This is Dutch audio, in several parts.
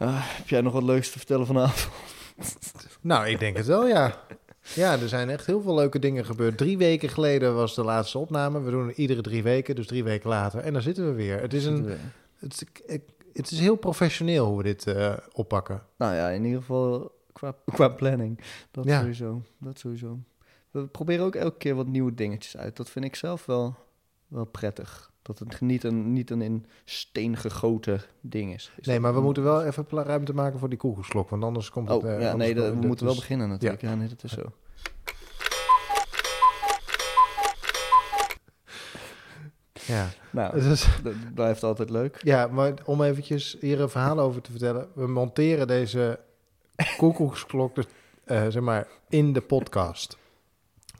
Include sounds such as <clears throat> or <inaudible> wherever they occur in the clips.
Ah, heb jij nog wat leuks te vertellen vanavond? <laughs> Nou, ik denk het wel, ja. Ja, er zijn echt heel veel leuke dingen gebeurd. Drie weken geleden was de laatste opname. We doen het iedere drie weken, dus drie weken later. En dan zitten we weer. Het is, een, het het is heel professioneel hoe we dit eh, oppakken. Nou ja, in ieder geval qua, qua planning. Dat Ja. sowieso. Dat sowieso. We proberen ook elke keer wat nieuwe dingetjes uit. Dat vind ik zelf wel, wel prettig. Dat het niet een, niet een in steen gegoten ding is. Is Nee, maar we moeten wel even ruimte maken voor die koekoeksklok. Want anders komt het... Oh, eh, ja, anders nee, dat- we dat moeten wel is- beginnen natuurlijk. Ja, nee, dat is zo. Ja. Nou, Het is- dat blijft altijd leuk. ja, maar om eventjes hier een verhaal over te vertellen. We monteren deze koekoeksklok dus, eh, zeg maar, in de podcast.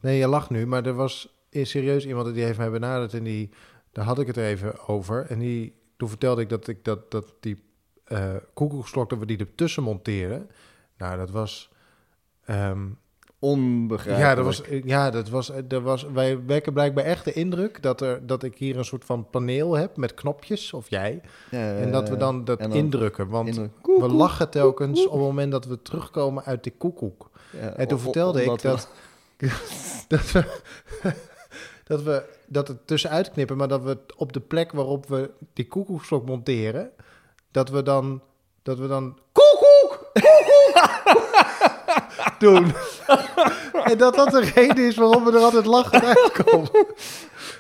Nee, je lacht nu, maar er was is serieus iemand die heeft mij benaderd en die, daar had ik het even over. En die, toen vertelde ik dat ik dat, dat die eh koekoeksklok, dat we die ertussen monteren. Nou, dat was... ehm, Onbegrijpelijk. ja, dat was, ja, dat was, dat was, wij wekken blijkbaar echt de indruk dat, er, dat ik hier een soort van paneel heb met knopjes, of jij. Ja, en dat we dan dat dan indrukken. Want indruk. we lachen telkens op het moment dat we terugkomen uit de koekoek. Ja, En toen vertelde ik we- dat, dat, we, <laughs> dat we dat het tussenuit knippen, maar dat we het op de plek waarop we die koekoeksklok monteren, dat we dan, dat we dan koekoek, koekoek <laughs> doen. en dat dat de reden is waarom we er altijd lachend uitkomen.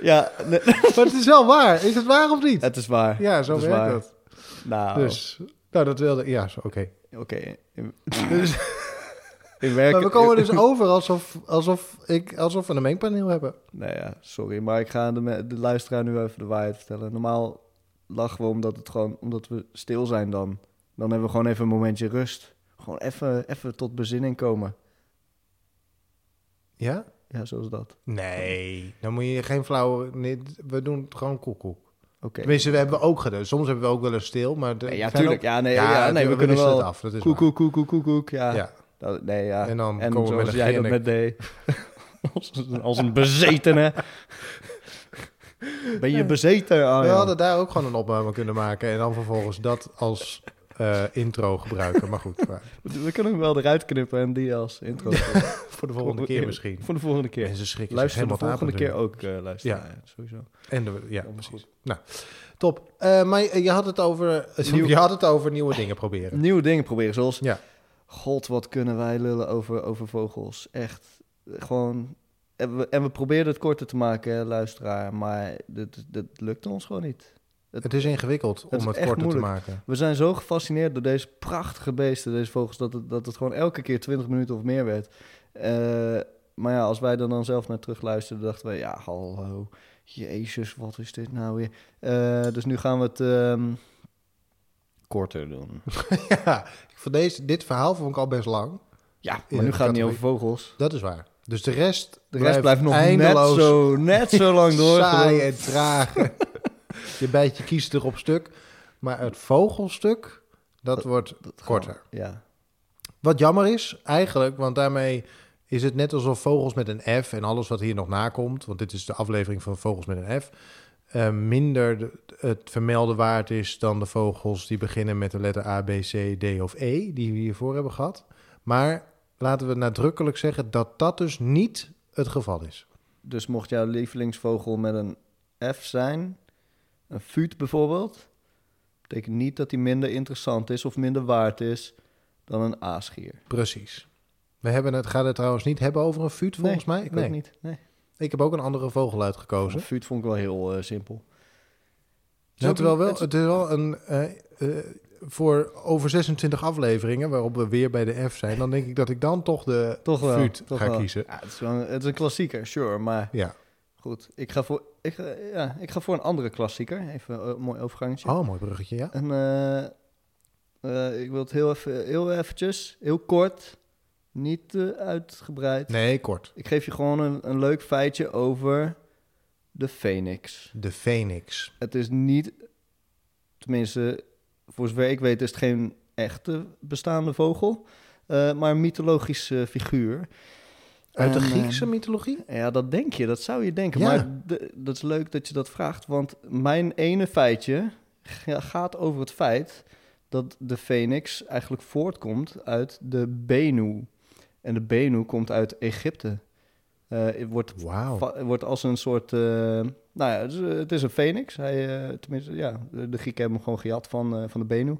Ja, nee, Maar het is wel waar. Is het waar of niet? het is waar. Ja, zo Het werkt dat. Nou, Dus, nou, dat wilde... Ja, oké. oké. Dus, <laughs> in werk... maar we komen dus over alsof, alsof, ik, alsof we een mengpaneel hebben. Nee, ja, sorry, maar ik ga de, de luisteraar nu even de waarheid vertellen. Normaal lachen we omdat, het gewoon, omdat we stil zijn dan. Dan hebben we gewoon even een momentje rust. Gewoon even, even tot bezinning komen. Ja? Ja, zo is dat. Nee, dan moet je geen flauwe... Nee, we doen het gewoon koekoek. Oké. Tenminste, we hebben ook gedaan. Soms hebben we ook wel eens stil, maar... De, Nee, ja, tuurlijk. ook- Ja, nee, ja, nee we, kunnen wel... het af. Dat is Koek, waar. koek, koek, koek, koek, koek. Ja. Ja. Dat- nee, ja. En dan En komen we met jij dat grinnik. net deed. <laughs> als, een- als een bezetene. <laughs> Ben je bezeten? Oh, we ja. hadden daar ook gewoon een opname kunnen maken en dan vervolgens dat als eh, intro gebruiken. Maar goed, maar <laughs> We kunnen hem wel eruit knippen en die als intro. voor de volgende keer misschien. Voor de volgende keer. Mensen schrikken Luister zich de volgende keer ook eh luisteren. Ja. Ja. sowieso. En de, ja, Ja, precies. Nou, top. Eh, maar je je had het over, Nieuw- je had het over nieuwe dingen proberen. Nieuwe dingen proberen, zoals... Ja. God, wat kunnen wij lullen over, over vogels. Echt, gewoon... En we, en we probeerden het korter te maken, hè, luisteraar. Maar dat, dat lukte ons gewoon niet. Het is ingewikkeld om het korter te maken. We zijn zo gefascineerd door deze prachtige beesten, deze vogels, dat het, dat het gewoon elke keer 20 minuten of meer werd. Eh, maar ja, als wij er dan zelf naar terug luisterden, dachten we, ja, hallo, jezus, wat is dit nou weer? Eh, dus nu gaan we het ehm, korter doen. <laughs> ja, vond deze, dit verhaal vond ik al best lang. Ja, In maar nu gaat het niet over vogels. Dat is waar. Dus de rest, De rest blijft nog eindeloos net zo, net zo lang door. <laughs> saai en traag. <laughs> je bijtje kiest er op stuk. Maar het vogelstuk, dat, wordt Dat korter. Ja. Wat jammer is, eigenlijk, want daarmee is het net alsof vogels met een F en alles wat hier nog nakomt, want dit is de aflevering van vogels met een F, eh, minder de- het vermelden waard is dan de vogels die beginnen met de letter A, B, C, D of E, die we hiervoor hebben gehad. Maar laten we nadrukkelijk zeggen dat dat dus niet het geval is. Dus mocht jouw lievelingsvogel met een F zijn, een fuut bijvoorbeeld, betekent niet dat die minder interessant is of minder waard is dan een aasgier. Precies. We hebben het, gaan het trouwens niet hebben over een fuut, volgens mij. Ik nee. niet. Nee. Ik heb ook een andere vogel uitgekozen. Fuut vond ik wel heel eh, simpel. Nou, terwijl wel, Het is- het is wel een. eh, eh, voor over 26 afleveringen, waarop we weer bij de F zijn, dan denk ik dat ik dan toch de Toch wel. Fuut toch ga wel. kiezen. Ja, het, is wel een, het is een klassieker, sure. Maar Ja. goed, ik ga voor, ik, ga- ja, ik ga voor een andere klassieker. Even een mooi overgangetje. Oh, mooi bruggetje, ja. En eh, eh, ik wil het heel, even, heel eventjes, heel kort, niet eh, uitgebreid. Nee, kort. Ik geef je gewoon een, een leuk feitje over de Phoenix. De Phoenix. Het is niet, tenminste, voor zover ik weet, is het geen echte bestaande vogel, eh, maar een mythologische figuur. Uit de Griekse mythologie? Ja, dat denk je, dat zou je denken. Ja. Maar dat is leuk dat je dat vraagt, want mijn ene feitje ga- gaat over het feit dat de Phoenix eigenlijk voortkomt uit de Benu. En de Benu komt uit Egypte. Eh, het wordt, wordt als een soort... eh, nou ja, het is, eh, het is een Phoenix. Hij, tenminste, ja, de, Grieken hebben hem gewoon gejat van, van de Benu.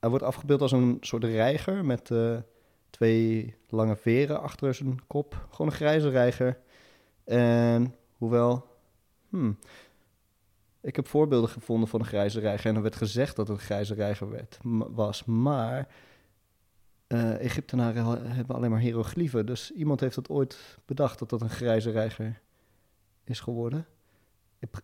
Hij wordt afgebeeld als een soort reiger met twee lange veren achter zijn kop. Gewoon een grijze reiger. En hoewel... Hmm, ik heb voorbeelden gevonden van een grijze reiger en er werd gezegd dat het een grijze reiger werd, was. Maar eh, Egyptenaren hebben alleen maar hieroglyphen. Dus iemand heeft het ooit bedacht dat dat een grijze reiger is geworden.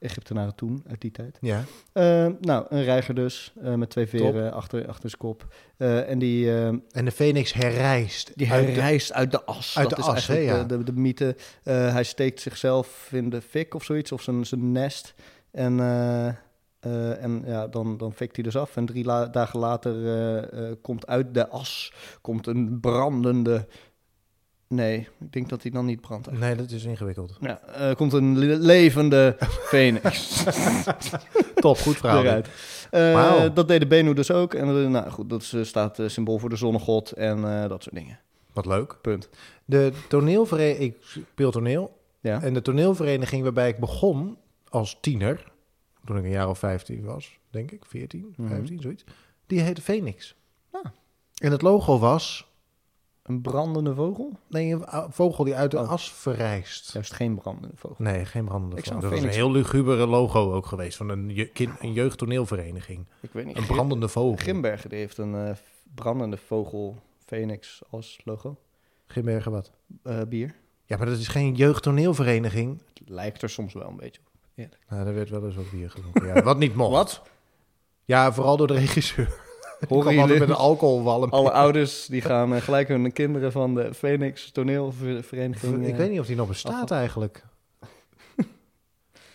Egyptenaren toen, uit die tijd. Ja. Eh, nou, een reiger dus, eh, met twee veren achter, achter zijn kop. En die, En de Phoenix herrijst. die uit de- herrijst uit de as. uit dat de is as, hè, ja. de, de, de mythe. Hij steekt zichzelf in de fik of zoiets, of zijn, zijn nest. En, eh, en ja, dan, dan fikt hij dus af. En drie la- dagen later eh, eh, komt uit de as komt een brandende... Nee, ik denk dat hij dan niet brandt. eigenlijk. Nee, dat is ingewikkeld. Ja, komt een le- levende <laughs> phoenix <laughs> Top, goed verhaal. eruit. Dat deed de Benu dus ook. En nou goed, dat staat symbool voor de zonnegod en dat soort dingen. Wat leuk. Punt. De toneelvereniging, ik speel toneel. Ja. En de toneelvereniging waarbij ik begon als tiener, toen ik een jaar of 15 was, denk ik, 14, Mhm. 15, zoiets, die heette Phoenix. Ah. En het logo was, Een brandende vogel? nee, een vogel die uit de Oh. as verrijst. Juist geen brandende vogel. Nee, geen brandende Ik vogel. Dat was een heel lugubere logo ook geweest van een, je, kind, een jeugdtoneelvereniging. Ik weet niet. Een brandende vogel. Grimbergen die heeft een eh, brandende vogel phoenix als logo. Grimbergen wat? Eh, bier. Ja, maar dat is geen jeugdtoneelvereniging. Het lijkt er soms wel een beetje op. Nou, daar werd wel eens ook bier gedronken. Ja, wat niet mocht. Wat? Ja, vooral door de regisseur. Horen jullie? met een alcoholwalm. Alle ouders die gaan eh, gelijk hun kinderen van de Phoenix toneelvereniging... Ik eh, weet niet of die nog bestaat eigenlijk.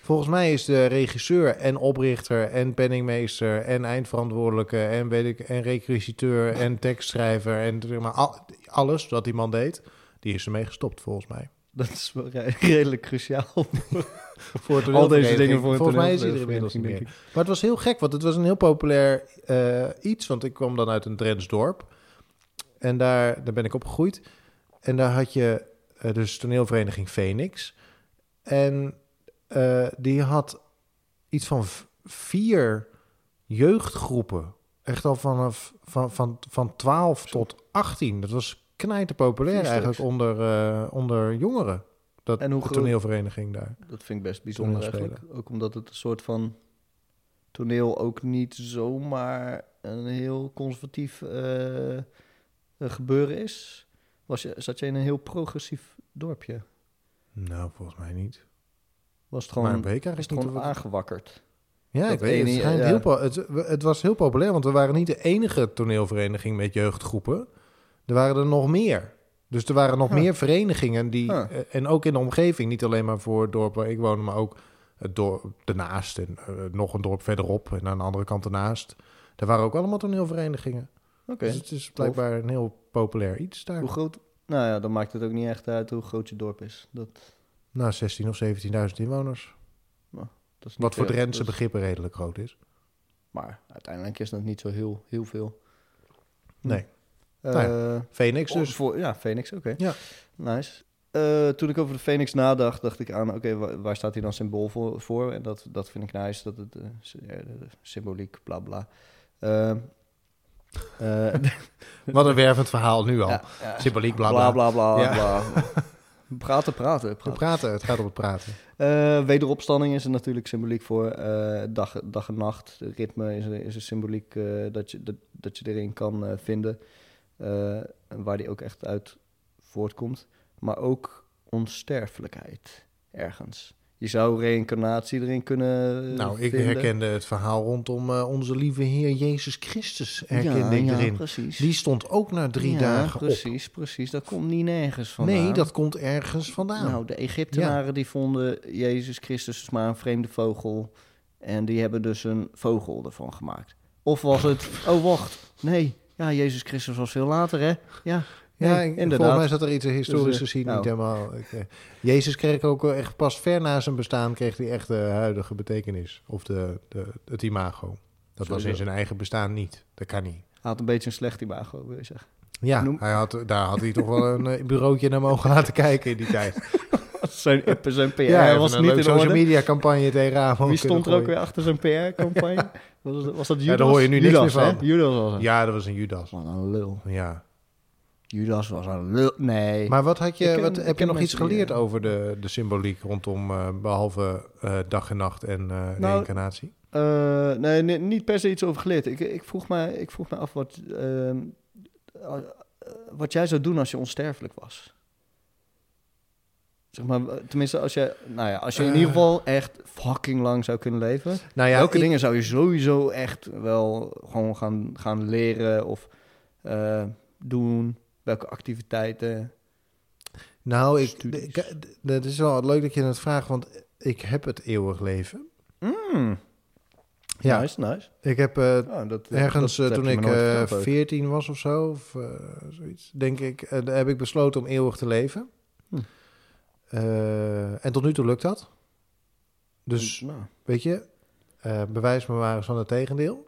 Volgens mij is de regisseur en oprichter en penningmeester en eindverantwoordelijke en weet ik en requisiteur en tekstschrijver en zeg maar al- alles wat die man deed, die is ermee gestopt volgens mij. Dat is wel re- <laughs> redelijk cruciaal. Voor <laughs> Al deze dingen voor een Volgens mij is er inmiddels niet meer. Maar het was heel gek, want het was een heel populair eh, iets. Want ik kwam dan uit een Drents dorp. En daar, daar ben ik opgegroeid. En daar had je eh, dus toneelvereniging Phoenix. En eh, die had iets van vier jeugdgroepen. Echt al vanaf van, van, van 12 tot 18. Dat was knijter populair eigenlijk onder, eh, onder jongeren. Dat, En hoe de toneelvereniging daar. Dat vind ik best bijzonder eigenlijk. Ook omdat het een soort van toneel ook niet zomaar een heel conservatief eh, eh, gebeuren is. Was je, zat je in een heel progressief dorpje? Nou, volgens mij niet. Was het maar gewoon, was is het gewoon aangewakkerd? Ja, dat ik weet ene- Het, ja. heel het was heel populair, want we waren niet de enige toneelvereniging met jeugdgroepen. Er waren er nog meer. Dus er waren nog meer verenigingen die, eh, en ook in de omgeving, niet alleen maar voor het dorp waar ik woonde, maar ook het dorp ernaast en eh, nog een dorp verderop en aan de andere kant ernaast. Daar waren ook allemaal toneelverenigingen. Oké. Dus het is blijkbaar een heel populair iets daar. Hoe groot? Nou ja, dan maakt het ook niet echt uit hoe groot je dorp is. Dat, Nou, 16 of 17.000 inwoners. dat is Wat voor. Drentse is- begrippen redelijk groot is. Maar uiteindelijk is dat niet zo heel, heel veel. Nee. Eh, Nou Phoenix Oh, dus. voor, ja, Phoenix, oké. Ja. Nice. Eh, toen ik over de Phoenix nadacht, dacht ik aan, oké, wa- waar staat hij dan symbool voor? voor? En dat, dat vind ik nice, dat het eh, eh, symboliek, bla bla. Ehm, eh, <laughs> Wat een wervend verhaal nu al. ja, ja. Symboliek, bla bla. bla bla bla. Ja. bla. praten, praten. Praten. praten, het gaat om het praten. Eh, wederopstanding is er natuurlijk symboliek voor. Eh, dag, dag en nacht, ritme is er, is er symboliek eh, dat, je, dat, dat je erin kan eh, vinden. Eh, waar die ook echt uit voortkomt. Maar ook onsterfelijkheid ergens. Je zou reïncarnatie erin kunnen Nou, ik vinden. herkende het verhaal rondom eh, onze lieve Heer Jezus Christus. Herkende ja, ik ja, erin. precies. Die stond ook na drie Ja, dagen op. precies, precies. Dat komt niet nergens vandaan. Nee, dat komt ergens vandaan. Nou, de Egyptenaren die vonden Jezus Christus dus maar een vreemde vogel. En die hebben dus een vogel ervan gemaakt. Of was het, oh wacht, nee, ja, Jezus Christus was veel later, hè? Ja, ja, nee, inderdaad. volgens mij zat er iets historisch Dus, eh, gezien nou. niet helemaal. ik, eh, Jezus kreeg ook echt pas ver na zijn bestaan kreeg hij echt de huidige betekenis of de, de, het imago. Dat was in zijn eigen bestaan niet. Dat kan niet. Hij had een beetje een slecht imago, wil je zeggen. Ja, Noem- hij had, daar had hij toch wel een eh, bureautje naar mogen laten kijken in die tijd. <laughs> zijn, zijn PR Ja, was niet in social media campagne tegenaan. Wie stond er ook weer achter zijn PR-campagne? <laughs> was, was dat Judas? Ja, daar hoor je nu niks Judas, meer van. hè? Judas was het. Ja, dat was een Judas. Wat een lul. Ja. Judas was een lul. Nee. Maar wat had je, ken- wat, heb je nog iets die, geleerd eh, over de, de symboliek rondom, eh, behalve eh, dag en nacht en Nou, reïncarnatie? Eh, nee, nee, niet per se iets over geleerd. Ik, ik, vroeg, me, ik vroeg me af wat, ehm, eh, wat jij zou doen als je onsterfelijk was. Zeg maar, tenminste, als je, nou ja, als je in Eh. ieder geval echt fucking lang zou kunnen leven. Nou ja, welke ik- dingen zou je sowieso echt wel gewoon gaan, gaan leren of eh, doen? Welke activiteiten? Nou, ik, dat is wel leuk dat je het vraagt, want ik heb het eeuwig leven. Mm, Ja, Nice, nice. ik heb eh, Oh, dat, ergens dat toen ik ook. 14 was of zo, of zoiets, denk ik, heb ik besloten om eeuwig te leven. Eh, en tot nu toe lukt dat. Dus, Nou, weet je, eh, bewijs me maar eens van het tegendeel.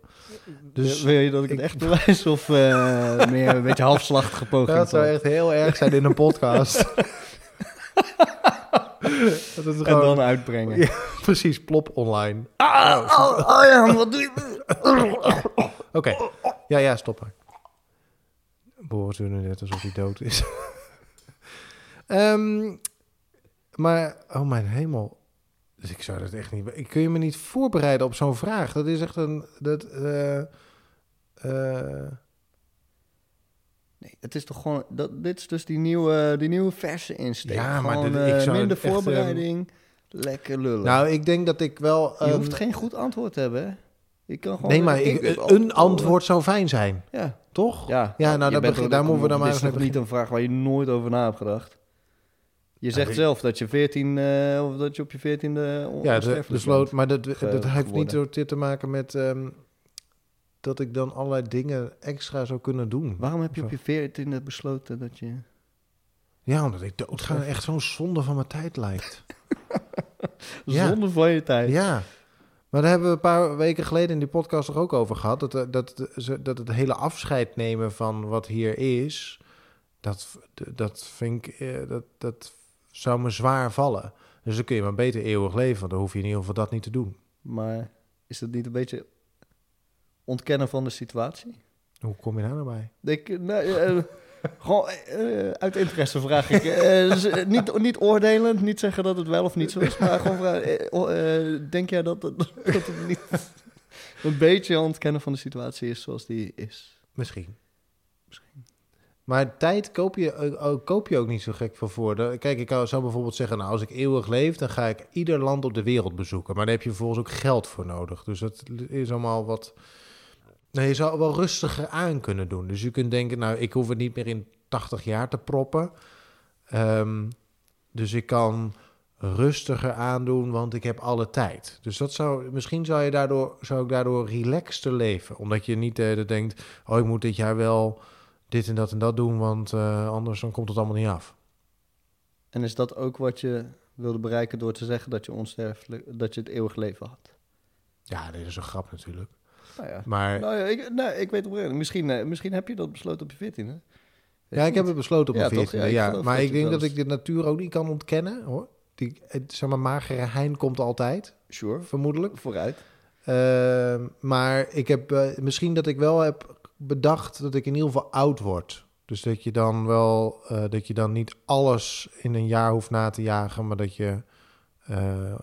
Dus wil je dat ik het echt bewijs of eh, <laughs> meer een beetje halfslachtige poging? dat zou echt heel erg zijn in een podcast. <laughs> dat En gewoon, dan uitbrengen. Ja. <laughs> precies, plop online. Ah, oh, oh ja, wat doe je? Oké, ja, ja, stop maar. Boris doet nu net alsof hij dood is. Ehm, maar, oh mijn hemel. Dus ik zou dat echt niet... Ik kun je me niet voorbereiden op zo'n vraag. Dat is echt een... Dat, eh, eh, Nee, het is toch gewoon... Dat, dit is dus die nieuwe, die nieuwe verse insteek. Ja, maar Gewoon, dit- eh, ik zou minder echt, voorbereiding, lekker lullen. nou, ik denk dat ik wel... je hoeft geen goed antwoord te hebben, hè? Je kan gewoon... nee, maar ik, ik- een antwoord zou fijn zijn. Ja, Toch? ja. Ja, nou, daar, begin- moeten we dan maar eens niet een vraag waar je nooit over na hebt gedacht? Je zegt zelf dat je 14 eh, of dat je op je 14e Ja, de, de sloot, maar dat, dat heeft niet te maken met ehm, dat ik dan allerlei dingen extra zou kunnen doen. Waarom heb je op je 14e besloten dat je... Ja, omdat ik doodgaan echt zo'n zonde van mijn tijd lijkt. <laughs> Ja. Zonder van je tijd. Ja, maar daar hebben we een paar weken geleden in die podcast er ook over gehad. Dat, eh, dat, dat het hele afscheid nemen van wat hier is, dat, dat vind ik, eh, dat, dat zou me zwaar vallen. Dus dan kun je maar beter eeuwig leven, want dan hoef je in ieder geval dat niet te doen. Maar is dat niet een beetje ontkennen van de situatie? Hoe kom je daar nou bij? Ik, eh, gewoon eh, uit interesse vraag ik. Eh, dus, niet, niet oordelend, niet zeggen dat het wel of niet zo is, maar gewoon vragen. oh, denk jij dat het, dat het niet een beetje ontkennen van de situatie is zoals die is? Misschien. Maar tijd koop je, eh, ook- koop je ook niet zo gek van voor. Kijk, ik zou bijvoorbeeld zeggen, nou, als ik eeuwig leef, dan ga ik ieder land op de wereld bezoeken. Maar daar heb je vervolgens ook geld voor nodig. Dus dat is allemaal wat... Nee, je zou wel rustiger aan kunnen doen. Dus je kunt denken, nou, ik hoef het niet meer in 80 jaar te proppen. Ehm, dus ik kan rustiger aandoen, want ik heb alle tijd. Dus dat zou, misschien zou, je daardoor, zou ik daardoor relaxter leven. Omdat je niet denkt, oh, ik moet dit jaar wel dit en dat en dat doen, want eh, anders dan komt het allemaal niet af. En is dat ook wat je wilde bereiken door te zeggen dat je onsterfelijk, dat je het eeuwig leven had? Ja, dit is een grap natuurlijk. Nou ja. Maar Nou ja, ik, nou, ik weet oprecht. Misschien, eh, misschien heb je dat besloten op je 14 hè? ja, ik heb het besloten op Ja, mijn toch? 14e. Ja, Ja, maar ik denk dat ik de natuur ook niet kan ontkennen, hoor. Die, het, zeg maar, magere hein komt altijd, Sure, vermoedelijk. vooruit. Ehm, maar ik heb eh, misschien dat ik wel heb bedacht dat ik in ieder geval oud word. Dus dat je dan wel, eh, dat je dan niet alles in een jaar hoeft na te jagen, maar dat je eh, eh,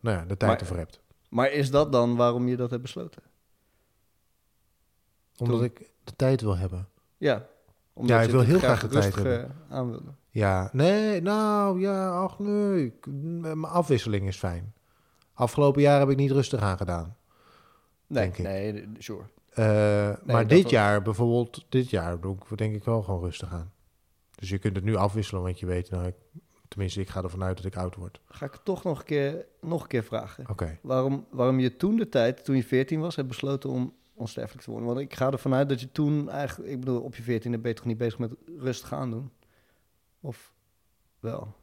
nou ja, de tijd Maar- ervoor hebt. Maar is dat dan waarom je dat hebt besloten? Omdat toen- ik de tijd wil hebben. Ja, omdat Ja, je ik wil heel graag de tijd aan wilde. Ja, nee, nou ja, ach nee, mijn afwisseling is fijn. Afgelopen jaar heb ik niet rustig aangedaan. Nee, Denk ik. nee, sure. Eh, maar dit was- jaar, bijvoorbeeld, dit jaar doe ik denk ik wel gewoon rustig aan. Dus je kunt het nu afwisselen, want je weet, nou, ik, tenminste, ik ga ervan uit dat ik oud word. Ga ik toch nog een keer, nog een keer vragen. Oké. Waarom, waarom je toen de tijd, toen je 14 was, hebt besloten om onsterfelijk te worden. Want ik ga ervan uit dat je toen eigenlijk, ik bedoel, op je 14 ben je toch niet bezig met rustig aandoen? Of wel?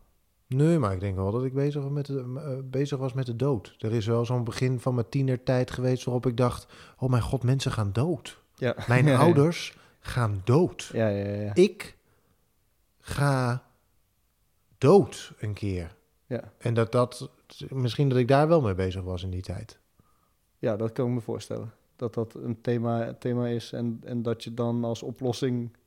Nee, maar ik denk wel dat ik bezig was met de, eh, bezig was met de dood. Er is wel zo'n begin van mijn tienertijd geweest waarop ik dacht... oh mijn god, mensen gaan dood. Ja. Mijn Ja, <laughs> ja. ouders gaan dood. Ja, ja, ja. Ik ga dood een keer. Ja. En dat dat... Misschien dat ik daar wel mee bezig was in die tijd. Ja, dat kan ik me voorstellen. Dat dat een thema, thema is en, en dat je dan als oplossing...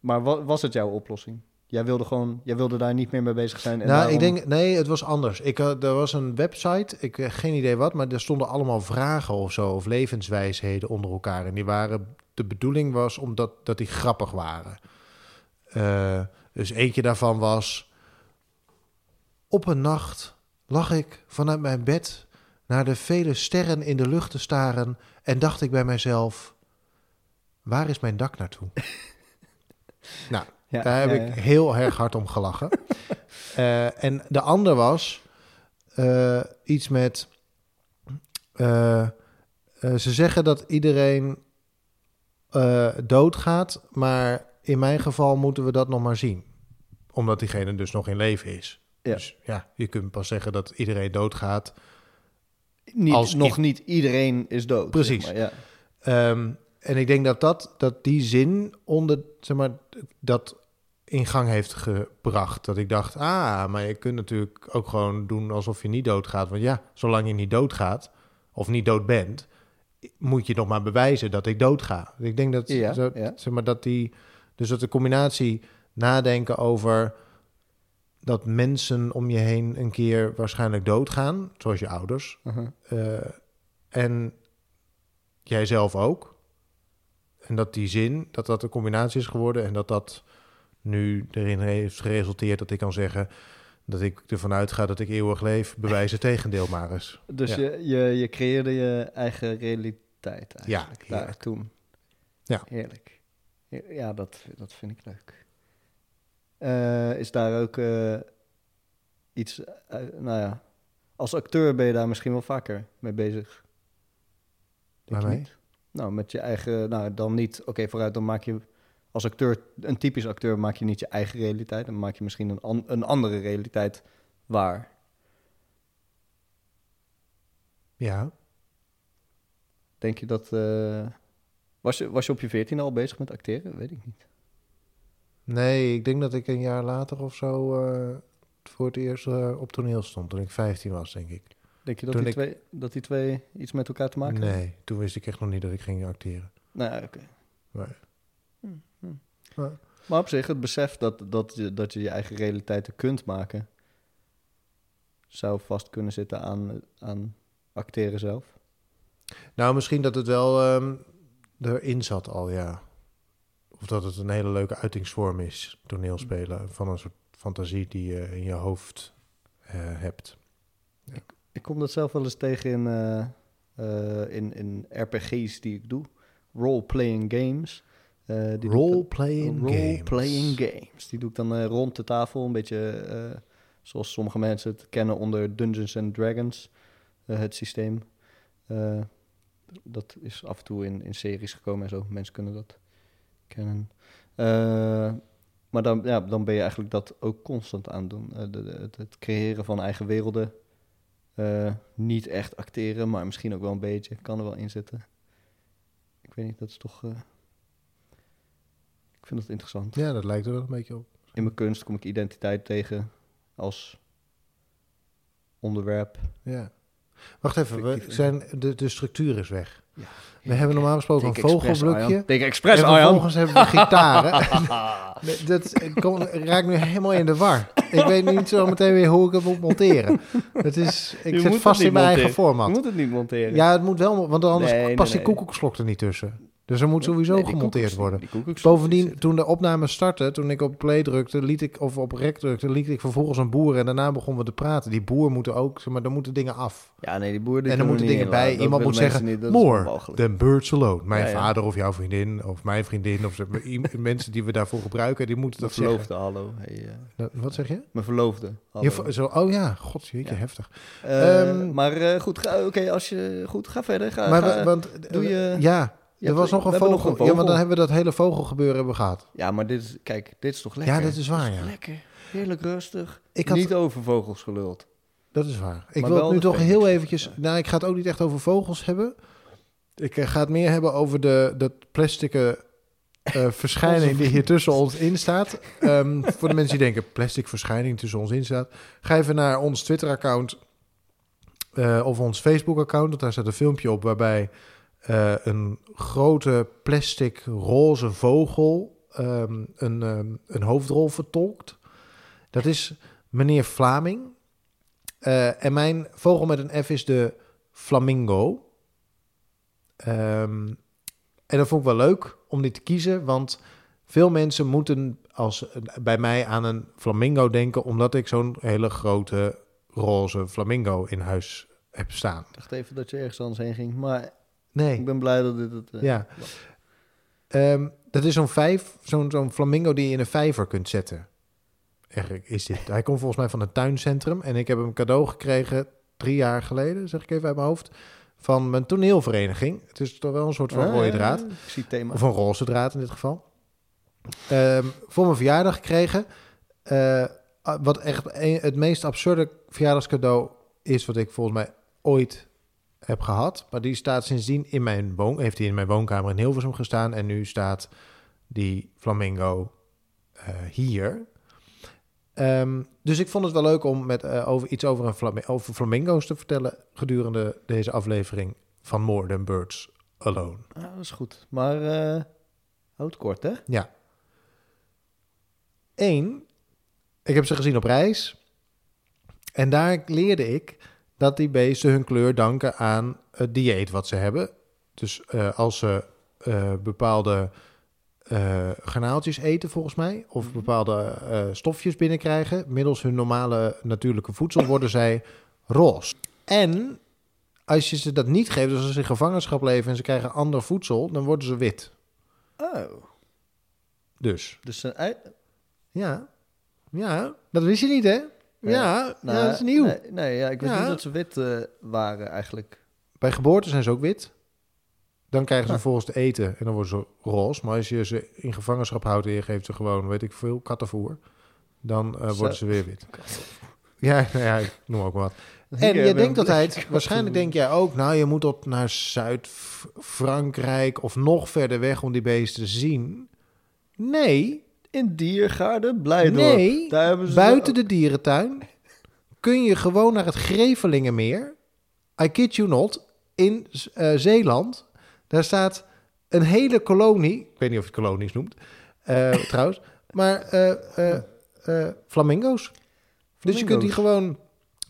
Maar wa- was het jouw oplossing? Jij wilde gewoon, jij wilde daar niet meer mee bezig zijn. En nou, daarom- ik denk, nee, het was anders. Ik, had- er was een website, ik heb geen idee wat, maar er stonden allemaal vragen of zo, of levenswijsheden onder elkaar. En die waren, de bedoeling was omdat dat die grappig waren. Eh, dus eentje daarvan was, op een nacht lag ik vanuit mijn bed naar de vele sterren in de lucht te staren en dacht ik bij mijzelf, waar is mijn dak naartoe? <laughs> nou, Ja, daar heb ja, ik heel erg hard om gelachen. <laughs> Eh, en de ander was eh, iets met. eh, ze zeggen dat iedereen doodgaat, maar in mijn geval moeten we dat nog maar zien. Omdat diegene dus nog in leven is. Ja. Dus ja, je kunt pas zeggen dat iedereen doodgaat. Niet, als nog niet iedereen is dood. Precies. zeg maar, ja. Ehm, en ik denk dat, dat, dat die zin onder, zeg maar, dat in gang heeft gebracht. Dat ik dacht, ah, maar je kunt natuurlijk ook gewoon doen alsof je niet doodgaat. Want ja, zolang je niet doodgaat, of niet dood bent, moet je nog maar bewijzen dat ik doodga. Ik denk dat, Ja, zo- ja. zeg maar, dat die, dus dat de combinatie nadenken over dat mensen om je heen een keer waarschijnlijk doodgaan, zoals je ouders, Uh-huh. eh, en jijzelf ook. En dat die zin, dat dat een combinatie is geworden en dat dat nu erin heeft geresulteerd dat ik kan zeggen dat ik ervan uitga dat ik eeuwig leef, bewijs het tegendeel maar eens. Dus Ja. je, je, je creëerde je eigen realiteit eigenlijk Ja, daar toen. Ja. Heerlijk. Ja, dat, dat vind ik leuk. Eh, is daar ook eh, iets, eh, nou ja, als acteur ben je daar misschien wel vaker mee bezig. Denk Waarmee? niet? Nou, met je eigen, nou dan niet, oké vooruit, dan maak je als acteur, een typisch acteur, maak je niet je eigen realiteit, dan maak je misschien een, an- een andere realiteit waar. Ja, Denk je dat. eh, was, je, was je op je veertien al bezig met acteren? Weet ik niet. nee, ik denk dat ik een jaar later of zo eh, voor het eerst eh, op toneel stond, toen ik 15 was, denk ik. Denk je dat die, ik- twee, dat die twee iets met elkaar te maken hebben? Nee, toen wist ik echt nog niet dat ik ging acteren. Nou, ja, oké. Maar, Hm, hm. maar- Maar op zich, het besef dat, dat, je, dat je je eigen realiteiten kunt maken, zou vast kunnen zitten aan, aan acteren zelf. Nou, misschien dat het wel ehm, erin zat al, ja. Of dat het een hele leuke uitingsvorm is, toneelspelen, van een soort fantasie die je in je hoofd eh, hebt. Ik kom dat zelf wel eens tegen in, eh, eh, in, in RPG's die ik doe. Role-playing games. Ik dan- Role-playing games. Die doe ik dan rond de tafel, een beetje zoals sommige mensen het kennen onder Dungeons and Dragons, het systeem. Dat is af en toe in, in series gekomen en zo. Mensen kunnen dat kennen. Maar dan, ja, dan ben je eigenlijk dat ook constant aan het doen. De, de- het, het creëren van eigen werelden. Eh, niet echt acteren, maar misschien ook wel een beetje. Kan er wel in zitten. Ik weet niet, dat is toch... eh, ik vind dat interessant. Ja, dat lijkt er wel een beetje op. In mijn kunst kom ik identiteit tegen als onderwerp. Ja. Wacht even, we zijn, de, de structuur is weg. Ja. We hebben normaal gesproken een vogelblokje. Express, en Arjan. vervolgens hebben we gitaren. <laughs> Dat kom, raak nu helemaal in de war. Ik weet niet zo meteen weer hoe ik het moet monteren. Het is, ik Je zit vast in mijn eigen monteren. Je format. moet het niet monteren. Ja, het moet wel, want anders Nee, nee, past die nee. koekoeksklok er niet tussen. Dus er moet sowieso Nee, gemonteerd worden. Bovendien, toen de opname startte, toen ik op play drukte, liet ik, of op rec drukte, liet ik vervolgens een boer en daarna begonnen we te praten. Die boer moet ook, zeg maar, daar moeten dingen af. Ja, nee, die boer die en dan moeten dingen bij. Iemand moet zeggen, niet, more than birds alone. Mijn Ja, ja. vader of jouw vriendin of mijn vriendin of <laughs> mensen die we daarvoor gebruiken, die moeten dat zeggen. verloofde, hallo. Hey, eh, Wat zeg je? mijn verloofde, hallo. je vo- zo, oh ja, god, jeetje, Ja. heftig. Eh, Ehm, maar eh, goed, ga- oké, als je... Goed, ga verder. Ga, maar ga- want, doe je- ja, er was nog een, vogel. nog een Ja, maar dan hebben we dat hele vogelgebeuren hebben gehad. Ja, maar dit is... Kijk, dit is toch lekker? Ja, dit is waar, ja. lekker? Heerlijk rustig. Ik had, Niet over vogels geluld. Dat is waar. Ik Maar wil het nu toch heel eventjes... Ja. Nou, ik ga het ook niet echt over vogels hebben. Ik eh, ga het meer hebben over de, de plastic eh, <laughs> verschijning die hier tussen ons in staat. Ehm, voor de mensen die denken, plastic verschijning tussen ons in staat. Ga even naar ons Twitter-account eh, of ons Facebook-account. Want daar staat een filmpje op waarbij eh, een grote plastic roze vogel ehm, een, ehm, een hoofdrol vertolkt. Dat is meneer Vlaming. Eh, en mijn vogel met een F is de flamingo. Ehm, en dat vond ik wel leuk om die te kiezen, want veel mensen moeten als, bij mij aan een flamingo denken, omdat ik zo'n hele grote roze flamingo in huis heb staan. Ik dacht even dat je ergens anders heen ging. Maar ik Nee, ben blij dat dit het... eh, ja. Ehm, dat is zo'n vijf, zo'n zo'n flamingo die je in een vijver kunt zetten. Eigenlijk is dit. Hij komt volgens mij van het tuincentrum en ik heb hem cadeau gekregen drie jaar geleden, zeg ik even uit mijn hoofd, van mijn toneelvereniging. Het is toch wel een soort van Ah, rode draad. Ik zie thema. Of een roze draad in dit geval. Ehm, voor mijn verjaardag gekregen. Eh, wat echt een- het meest absurde verjaardagscadeau is wat ik volgens mij ooit heb gehad. Maar die staat sindsdien in mijn woon, heeft hij in mijn woonkamer in Hilversum gestaan. En nu staat die flamingo eh, hier. Ehm, dus ik vond het wel leuk om met, eh, over, iets over, een flami- over flamingo's te vertellen gedurende deze aflevering van More Than Birds Alone. Ah, dat is goed. Maar eh houd kort, hè? Ja. Eén, ik heb ze gezien op reis. En daar leerde ik dat die beesten hun kleur danken aan het dieet wat ze hebben. Dus eh, als ze eh, bepaalde eh garnaaltjes eten, volgens mij, of Mhm. bepaalde stofjes binnenkrijgen, middels hun normale natuurlijke voedsel, worden zij roze. En als je ze dat niet geeft, dus als ze in gevangenschap leven en ze krijgen ander voedsel, dan worden ze wit. Oh. Dus Dus ei... Ja. Ja, dat wist je niet, hè? Ja, Nou, ja dat is nieuw. Nee, nee ja, ik wist Ja. niet dat ze wit eh, waren eigenlijk. Bij geboorte zijn ze ook wit. Dan krijgen ze vervolgens te eten en dan worden ze roze. Maar als je ze in gevangenschap houdt en je geeft ze gewoon, weet ik veel, kattenvoer, dan eh, worden ze weer wit. Ja, nou ja, ik noem ook wat. En je denkt altijd, <laughs> waarschijnlijk denk jij ook, nou, je moet tot naar Zuid-Frankrijk of nog verder weg om die beesten te zien. Nee, In Diergaarden, Blijdorp. nee, Daar hebben ze buiten de dierentuin kun je gewoon naar het Grevelingenmeer. I kid you not, in eh, Zeeland. Daar staat een hele kolonie, ik weet niet of je het kolonies noemt, eh, <laughs> trouwens, maar eh, flamingo's. Dus je kunt die gewoon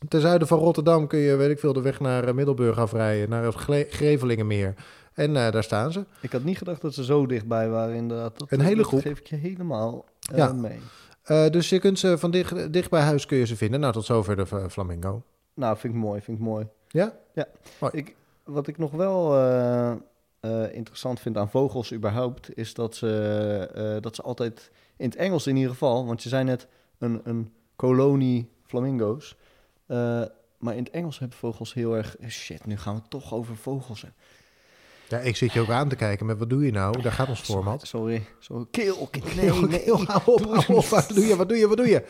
ten zuiden van Rotterdam kun je, weet ik veel, de weg naar Middelburg afrijden, naar het Gre- Grevelingenmeer. En eh, daar staan ze. Ik had niet gedacht dat ze zo dichtbij waren, inderdaad. Dat, Een hele dat groep. geef ik je helemaal eh, Ja. mee. Eh, dus je kunt ze van dicht, dicht bij huis kun je ze vinden. Nou, tot zover de eh, flamingo. Nou, vind ik mooi, vind ik mooi. Ja? Ik, wat ik nog wel eh, eh, interessant vind aan vogels überhaupt, is dat ze, eh, dat ze altijd, in het Engels in ieder geval, want je zei net een, een kolonie flamingo's, eh, maar in het Engels hebben vogels heel erg, eh, shit, nu gaan we toch over vogels hebben. Ja, ik zit je ook aan te kijken met wat doe je nou? Daar gaat ons format. Sorry, sorry. Keel, <laughs> keel, nee, nee. Heel, hou op, hou op. Wat doe je, wat doe je, wat doe je?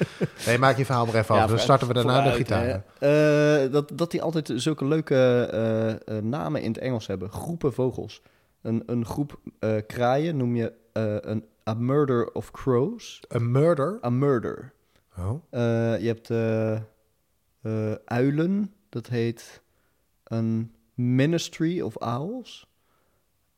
Nee, maak je verhaal maar even af. Dan starten we daarna de gitaar. Eh, dat, dat die altijd zulke leuke eh, eh, namen in het Engels hebben. Groepen vogels. Een, een groep kraaien noem je een a murder of crows. Een murder. A murder. Oh. Je hebt uilen. Dat heet een ministry of owls.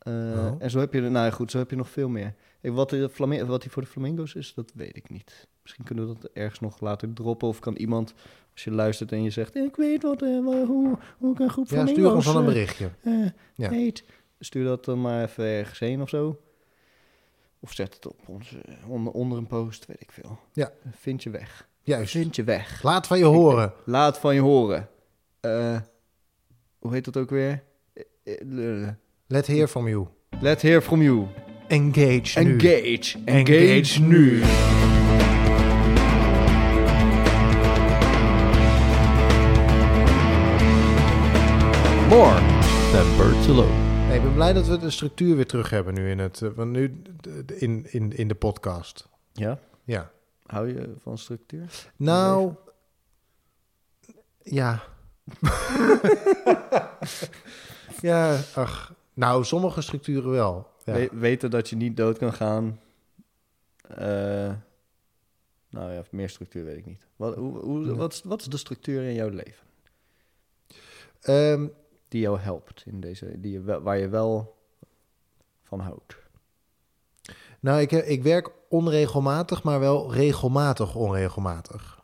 Eh, Oh. En zo heb je, nou ja, goed, zo heb je nog veel meer. Ik, wat, de wat die voor de flamingo's is, dat weet ik niet. Misschien kunnen we dat ergens nog later droppen. Of kan iemand, als je luistert en je zegt... Ik weet wat, eh, wa- hoe, hoe ik een groep Ja, flamingo's... stuur ons dan een eh, berichtje. eh, Ja. heet. Stuur dat dan maar even ergens heen of zo. Of zet het op onze, onder, onder een post, weet ik veel. Ja. Vind je weg. Juist. Vind je weg. Laat van je horen. Laat van je horen. Eh, hoe heet dat ook weer? Let hear from you. Let's hear from you. Engage nu. Engage. Engage, Engage nu. More than birds alone. Nee, ik ben blij dat we de structuur weer terug hebben nu in het... eh, Want nu in, in, in de podcast. Ja? Ja. Hou je van structuur? Nou, ja. <laughs> ja, ach. Nou, sommige structuren wel. Ja. We- weten dat je niet dood kan gaan. Eh, nou ja, meer structuur weet ik niet. Wat, hoe, wat, is, wat is de structuur in jouw leven Ehm, die jou helpt in deze, die je waar je wel van houdt? nou, ik, ik werk onregelmatig, maar wel regelmatig onregelmatig.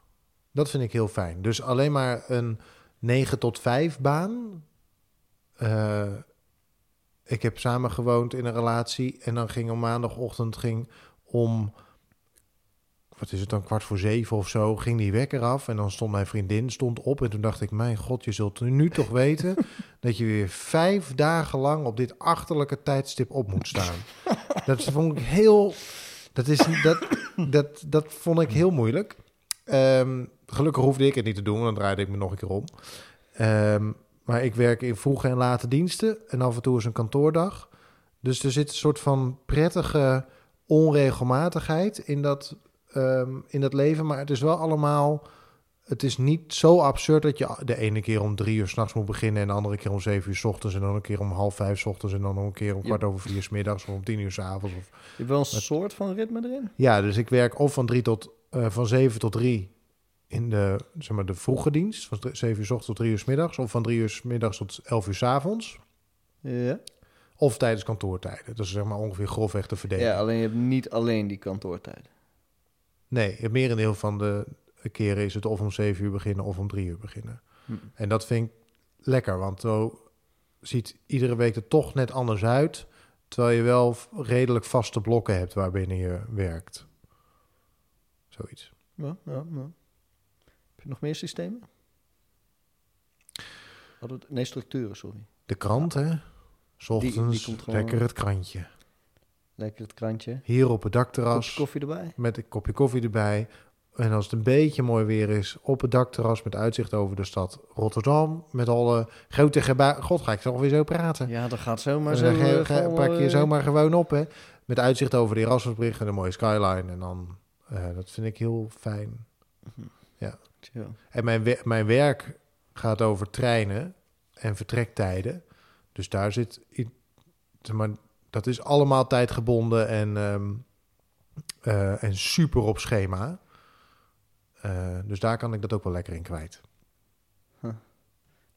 Dat vind ik heel fijn. Dus alleen maar een 9 tot 5 baan. Eh, ik heb samen gewoond in een relatie en dan ging om maandagochtend ging om wat is het dan kwart voor zeven of zo ging die wekker af en dan stond mijn vriendin stond op en toen dacht ik mijn god je zult nu toch weten <laughs> dat je weer vijf dagen lang op dit achterlijke tijdstip op moet staan. <laughs> dat vond ik heel dat is dat dat dat vond ik heel moeilijk. Ehm, gelukkig hoefde ik het niet te doen, want dan draaide ik me nog een keer om. Ehm, maar ik werk in vroege en late diensten en af en toe is een kantoordag. Dus er zit een soort van prettige onregelmatigheid in dat, ehm, in dat leven. Maar het is wel allemaal. Het is niet zo absurd dat je de ene keer om drie uur s'nachts moet beginnen... en de andere keer om zeven uur s ochtends... en dan een keer om half vijf s ochtends... en dan nog een keer om kwart over vier s middags... of om tien uur s avonds. Of... Je hebt wel een soort van ritme erin? Ja, dus ik werk of van, drie tot, eh, van zeven tot drie in de, zeg maar, de vroege dienst... van drie- zeven uur s ochtends tot drie uur s middags... of van drie uur s middags tot elf uur s avonds... Ja. of tijdens kantoortijden. Dat is zeg maar ongeveer grofweg te verdelen. ja, alleen je hebt niet alleen die kantoortijden. Nee, het merendeel van de keren is het of om zeven uur beginnen of om drie uur beginnen. Hm. En dat vind ik lekker, want zo ziet iedere week er toch net anders uit. Terwijl je wel redelijk vaste blokken hebt waarbinnen je werkt. Zoiets. Ja, ja, ja. Nog meer systemen? Het- nee, structuren, sorry. De krant, hè? 's ochtends lekker het krantje. Lekker het krantje. Hier op het Kopje dakterras koffie erbij. met een kopje koffie erbij. En als het een beetje mooi weer is, op het dakterras met uitzicht over de stad Rotterdam. Met alle grote gebouwen. God, ga ik toch weer zo praten? Ja, dat gaat zomaar Maar zo. dan ga, eh, ga- vol, pak je eh, zomaar gewoon op, hè. Met uitzicht over de Erasmusbrug en een mooie skyline. En dan, eh, dat vind ik heel fijn. Chill. En mijn, we- mijn werk gaat over treinen en vertrektijden. Dus daar zit, maar, dat is allemaal tijdgebonden en, ehm, eh, en super op schema. Eh, dus daar kan ik dat ook wel lekker in kwijt.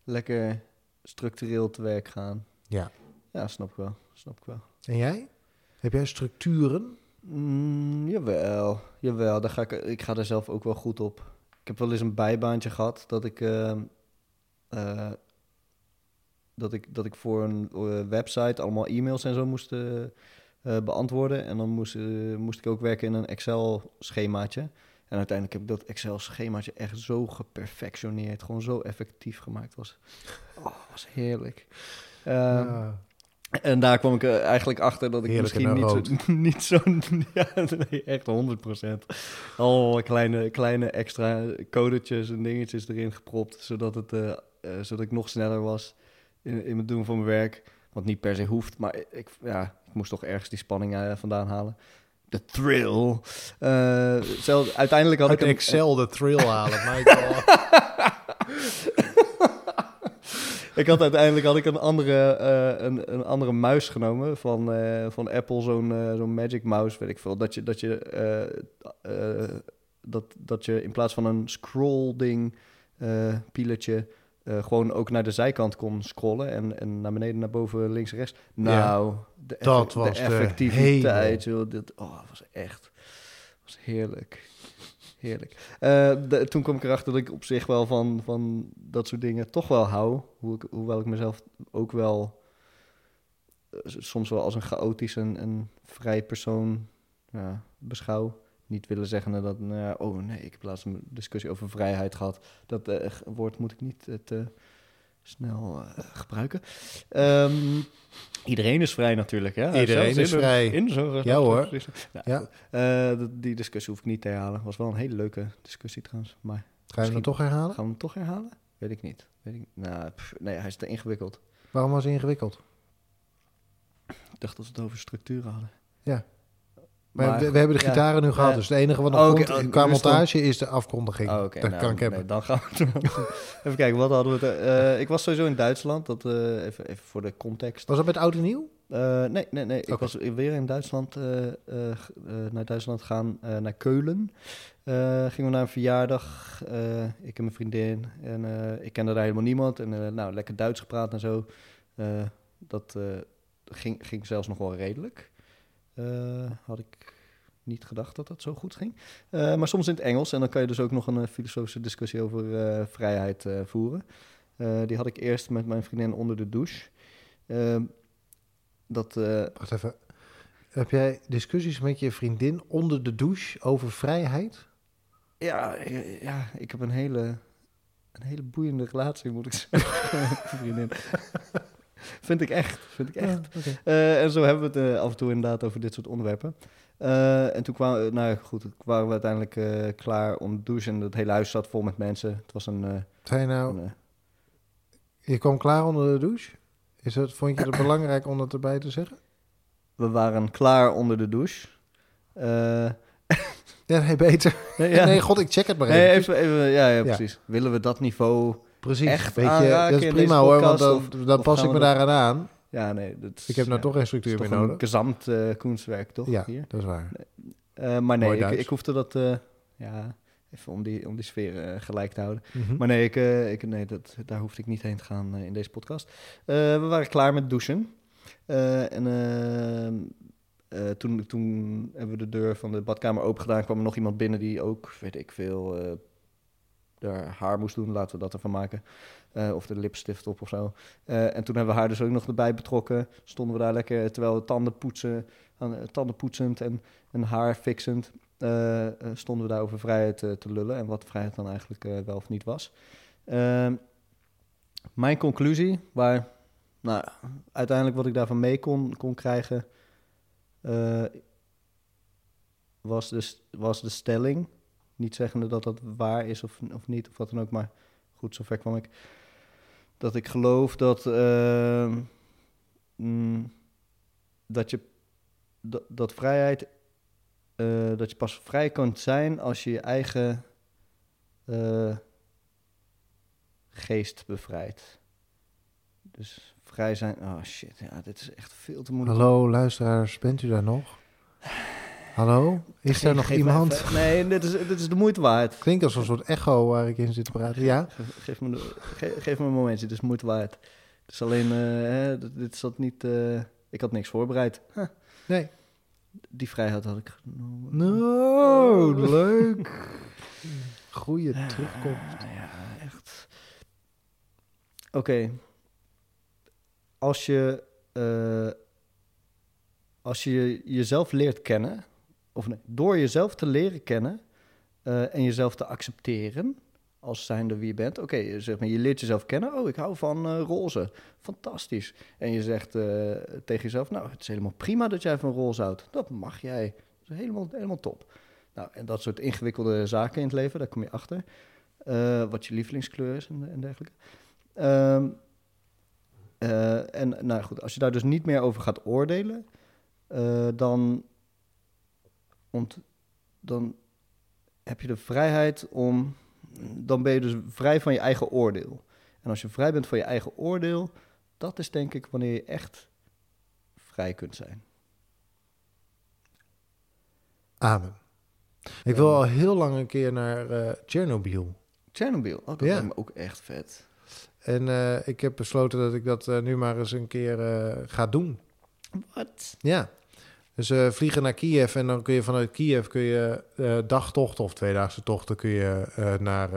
Lekker structureel te werk gaan. Ja. Ja, snap ik wel. Snap ik wel. En jij? Heb jij structuren? Mm, jawel, jawel. Daar ga ik, ik ga er zelf ook wel goed op. Ik heb wel eens een bijbaantje gehad dat ik, ehm, eh, dat ik, dat ik voor een eh, website allemaal e-mails en zo moest eh, beantwoorden. En dan moest, moest ik ook werken in een Excel-schemaatje. En uiteindelijk heb ik dat Excel-schemaatje echt zo geperfectioneerd. Gewoon zo effectief gemaakt. was, oh, was heerlijk. Ehm. En daar kwam ik eh, eigenlijk achter dat ik Heerlijk misschien en niet zo, <laughs> niet zo... <laughs> Ja, nee, echt 100%. Al kleine, kleine extra codetjes en dingetjes erin gepropt... zodat, het, eh, eh, zodat ik nog sneller was in, in het doen van mijn werk. Wat niet per se hoeft, maar ik, ja, ik moest toch ergens die spanning vandaan halen. De thrill. Zelf, uiteindelijk had Uit ik Excel de thrill halen. <laughs> Ik had uiteindelijk had ik een andere, eh, een, een andere muis genomen van, eh, van Apple, zo'n eh, zo'n Magic Mouse, weet ik veel. Dat je, dat je, dat, dat je in plaats van een scroll ding, eh pieletje, gewoon ook naar de zijkant kon scrollen en, en naar beneden, naar boven, links en rechts. Nou, de, effe- Dat was de effectiviteit, joh, dit, oh, dat was echt, was heerlijk. Heerlijk. Eh, toen kwam ik erachter dat ik op zich wel van, van dat soort dingen toch wel hou. Hoe ik, hoewel ik mezelf ook wel eh, soms wel als een chaotisch en, en vrij persoon beschouw. Niet willen zeggen dat, nou oh nee, ik heb laatst een discussie over vrijheid gehad. Dat eh, woord moet ik niet te snel eh, gebruiken. Ehm, iedereen is vrij natuurlijk, hè? Iedereen is in vrij. In Ja, hoor. Nou, Ja. Eh, die discussie hoef ik niet te herhalen. Was wel een hele leuke discussie trouwens. Maar Ga je hem toch herhalen? gaan we hem toch herhalen? Weet ik niet. Weet ik, nou, pff, nee, hij is te ingewikkeld. Waarom was het ingewikkeld? Ik dacht dat we het over structuren hadden. Ja. Maar, Maar we, we hebben de ja, gitaren nu gehad, ja. dus het enige wat nog Oh, komt oh, qua dan- montage is de afkondiging. Oh, dat nou, kan ik hebben. nee, dan gaan we <laughs> Even kijken, wat hadden we... Eh, ik was sowieso in Duitsland. Dat, eh, even, even voor de context. Was dat met oud en nieuw? Eh, nee, nee, nee. Ik was weer in Duitsland, naar Duitsland gegaan, eh, naar Keulen. Gingen we naar een verjaardag, ik en mijn vriendin. En ik kende daar helemaal niemand. En nou, lekker Duits gepraat en zo. Dat ging, ging zelfs nog wel redelijk. Eh, had ik niet gedacht dat dat zo goed ging. Eh, maar soms in het Engels. En dan kan je dus ook nog een eh, filosofische discussie over vrijheid voeren. Die had ik eerst met mijn vriendin onder de douche. Ehm, dat, Wacht even. Heb jij discussies met je vriendin onder de douche over vrijheid? ja, ja, ik heb een hele, een hele boeiende relatie, moet ik zeggen. <laughs> vriendin. <laughs> vind ik echt, vind ik echt. Eh, en zo hebben we het eh, af en toe inderdaad over dit soort onderwerpen. Eh, en toen kwamen, nou goed, waren we uiteindelijk eh, klaar om te douchen. En het hele huis zat vol met mensen. Het was een... eh, Zei je nou, een, je kwam klaar onder de douche? Is dat, vond je het <clears throat> belangrijk om dat erbij te zeggen? we waren klaar onder de douche. Eh, <laughs> Ja, nee, beter. nee, ja. Nee, god, ik check het maar Nee, even. even, even, ja, ja, precies. Willen we dat niveau? Precies. echt Weet je, dat is prima hoor, want dan, dan of pas ik me daaraan aan. Ja, nee. Dat is, Ik heb nou ja, toch geen dat structuur meer toch een nodig. gezamt eh kunstwerk, toch? Ja, Hier? dat is waar. Eh, maar nee, ik, ik hoefde dat... eh, ja, even om die, om die sfeer gelijk te houden. Mhm. Maar nee, ik, ik, nee dat, daar hoefde ik niet heen te gaan in deze podcast. We waren klaar met douchen. En toen, toen hebben we de deur van de badkamer open gedaan. kwam er nog iemand binnen die ook, weet ik veel, haar haar moest doen. Laten we dat ervan maken. Eh, of de lipstift op of zo. Eh, en toen hebben we haar dus ook nog erbij betrokken. Stonden we daar lekker, terwijl we tanden poetsen, eh, tanden poetsend en, en haar fixend. eh, eh, stonden we daar over vrijheid eh, te lullen. En wat vrijheid dan eigenlijk eh, wel of niet was. Ehm, mijn conclusie, waar nou, uiteindelijk wat ik daarvan mee kon, kon krijgen, eh, was, dus, was de stelling. Niet zeggende dat dat waar is of, of niet, of wat dan ook, maar goed, zover kwam ik. Dat ik geloof dat, ehm, mm, dat, je, dat, dat vrijheid, eh, dat je pas vrij kunt zijn als je je eigen eh, geest bevrijdt. Dus vrij zijn, oh shit, ja, dit is echt veel te moeilijk. Hallo luisteraars, bent u daar nog? Hallo? Is daar nog iemand? even- nee, dit is, dit is de moeite waard. Klinkt als een soort echo waar ik in zit te praten. Ja? Geef, geef me, de- ge- geef me een momentje, dit is moeite waard. Het is alleen, hè, dit, zat niet, eh, ik had niks voorbereid. Huh, Nee. die vrijheid had ik genomen. No, leuk. <laughs> Goeie terugkomst. Ja, echt. Oké. Als je, eh, als je jezelf leert kennen, of door jezelf te leren kennen eh, en jezelf te accepteren als zijnde wie je bent. Oké, zeg maar, je leert jezelf kennen. Oh, ik hou van eh, roze. Fantastisch. En je zegt eh, tegen jezelf, nou, het is helemaal prima dat jij van roze houdt. Dat mag jij. Dat is helemaal, helemaal top. Nou, en dat soort ingewikkelde zaken in het leven, daar kom je achter. Wat je lievelingskleur is en, dergelijke. Ehm, eh, en nou goed, als je daar dus niet meer over gaat oordelen, dan, ont, dan heb je de vrijheid om. Dan ben je dus vrij van je eigen oordeel. En als je vrij bent van je eigen oordeel, dat is denk ik wanneer je echt vrij kunt zijn. Amen. Ik wil al heel lang een keer naar eh Chernobyl. Chernobyl, oh, dat Ja. lijkt me ook echt vet. En eh, ik heb besloten dat ik dat eh, nu maar eens een keer ga doen. Wat? Ja. Dus eh, vliegen naar Kiev en dan kun je vanuit Kiev kun je eh, dagtochten of tweedaagse tochten kun je eh, naar,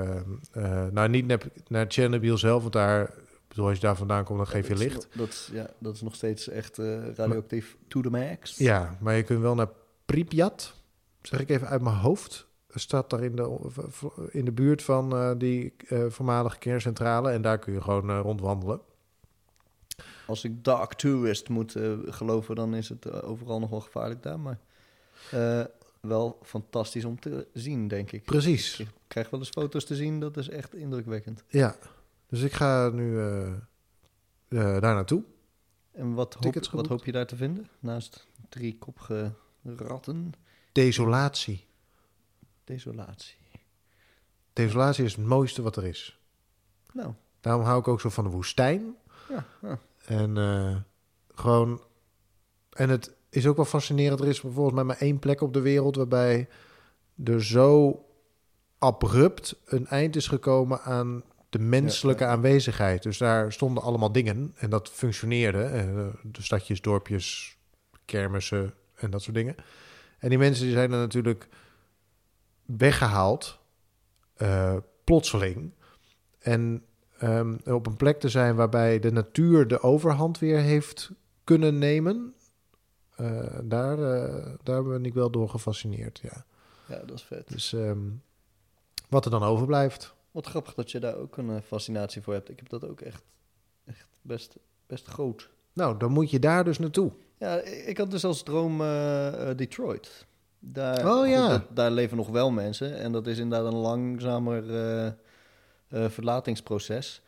nou niet naar, naar Chernobyl zelf, want daar, bedoel, als je daar vandaan komt, dan geef je licht. Dat is, ja, dat is nog steeds echt radioactief to the max. Ja, maar je kunt wel naar Pripyat, zeg ik even uit mijn hoofd. Stad daar in de, in de buurt van die voormalige kerncentrale. En daar kun je gewoon rondwandelen. Als ik dark tourist moet eh, geloven, dan is het eh, overal nog wel gevaarlijk daar. Maar eh, wel fantastisch om te zien, denk ik. Precies. Ik krijg wel eens foto's te zien, dat is echt indrukwekkend. Ja, dus ik ga nu daar naartoe. En wat hoop, wat hoop je daar te vinden? Naast drie koppige ratten. desolatie. Desolatie. Desolatie is het mooiste wat er is. Nou, Daarom hou ik ook zo van de woestijn. ja. ja. En eh, gewoon. En het is ook wel fascinerend. Er is volgens mij maar één plek op de wereld waarbij er zo abrupt een eind is gekomen aan de menselijke Ja, ja. aanwezigheid. Dus daar stonden allemaal dingen en dat functioneerde. Eh, de stadjes, dorpjes, kermissen en dat soort dingen. En die mensen die zijn er natuurlijk weggehaald, eh, plotseling. En ehm, op een plek te zijn waarbij de natuur de overhand weer heeft kunnen nemen. eh, daar, eh, daar ben ik wel door gefascineerd, ja. ja, dat is vet. Dus ehm, wat er dan overblijft. Wat grappig dat je daar ook een eh, fascinatie voor hebt. Ik heb dat ook echt, echt best, best groot. Nou, dan moet je daar dus naartoe. Ja, ik had dus als droom Detroit. Daar, Oh, ja. dat- daar leven nog wel mensen. En dat is inderdaad een langzamer eh, verlatingsproces.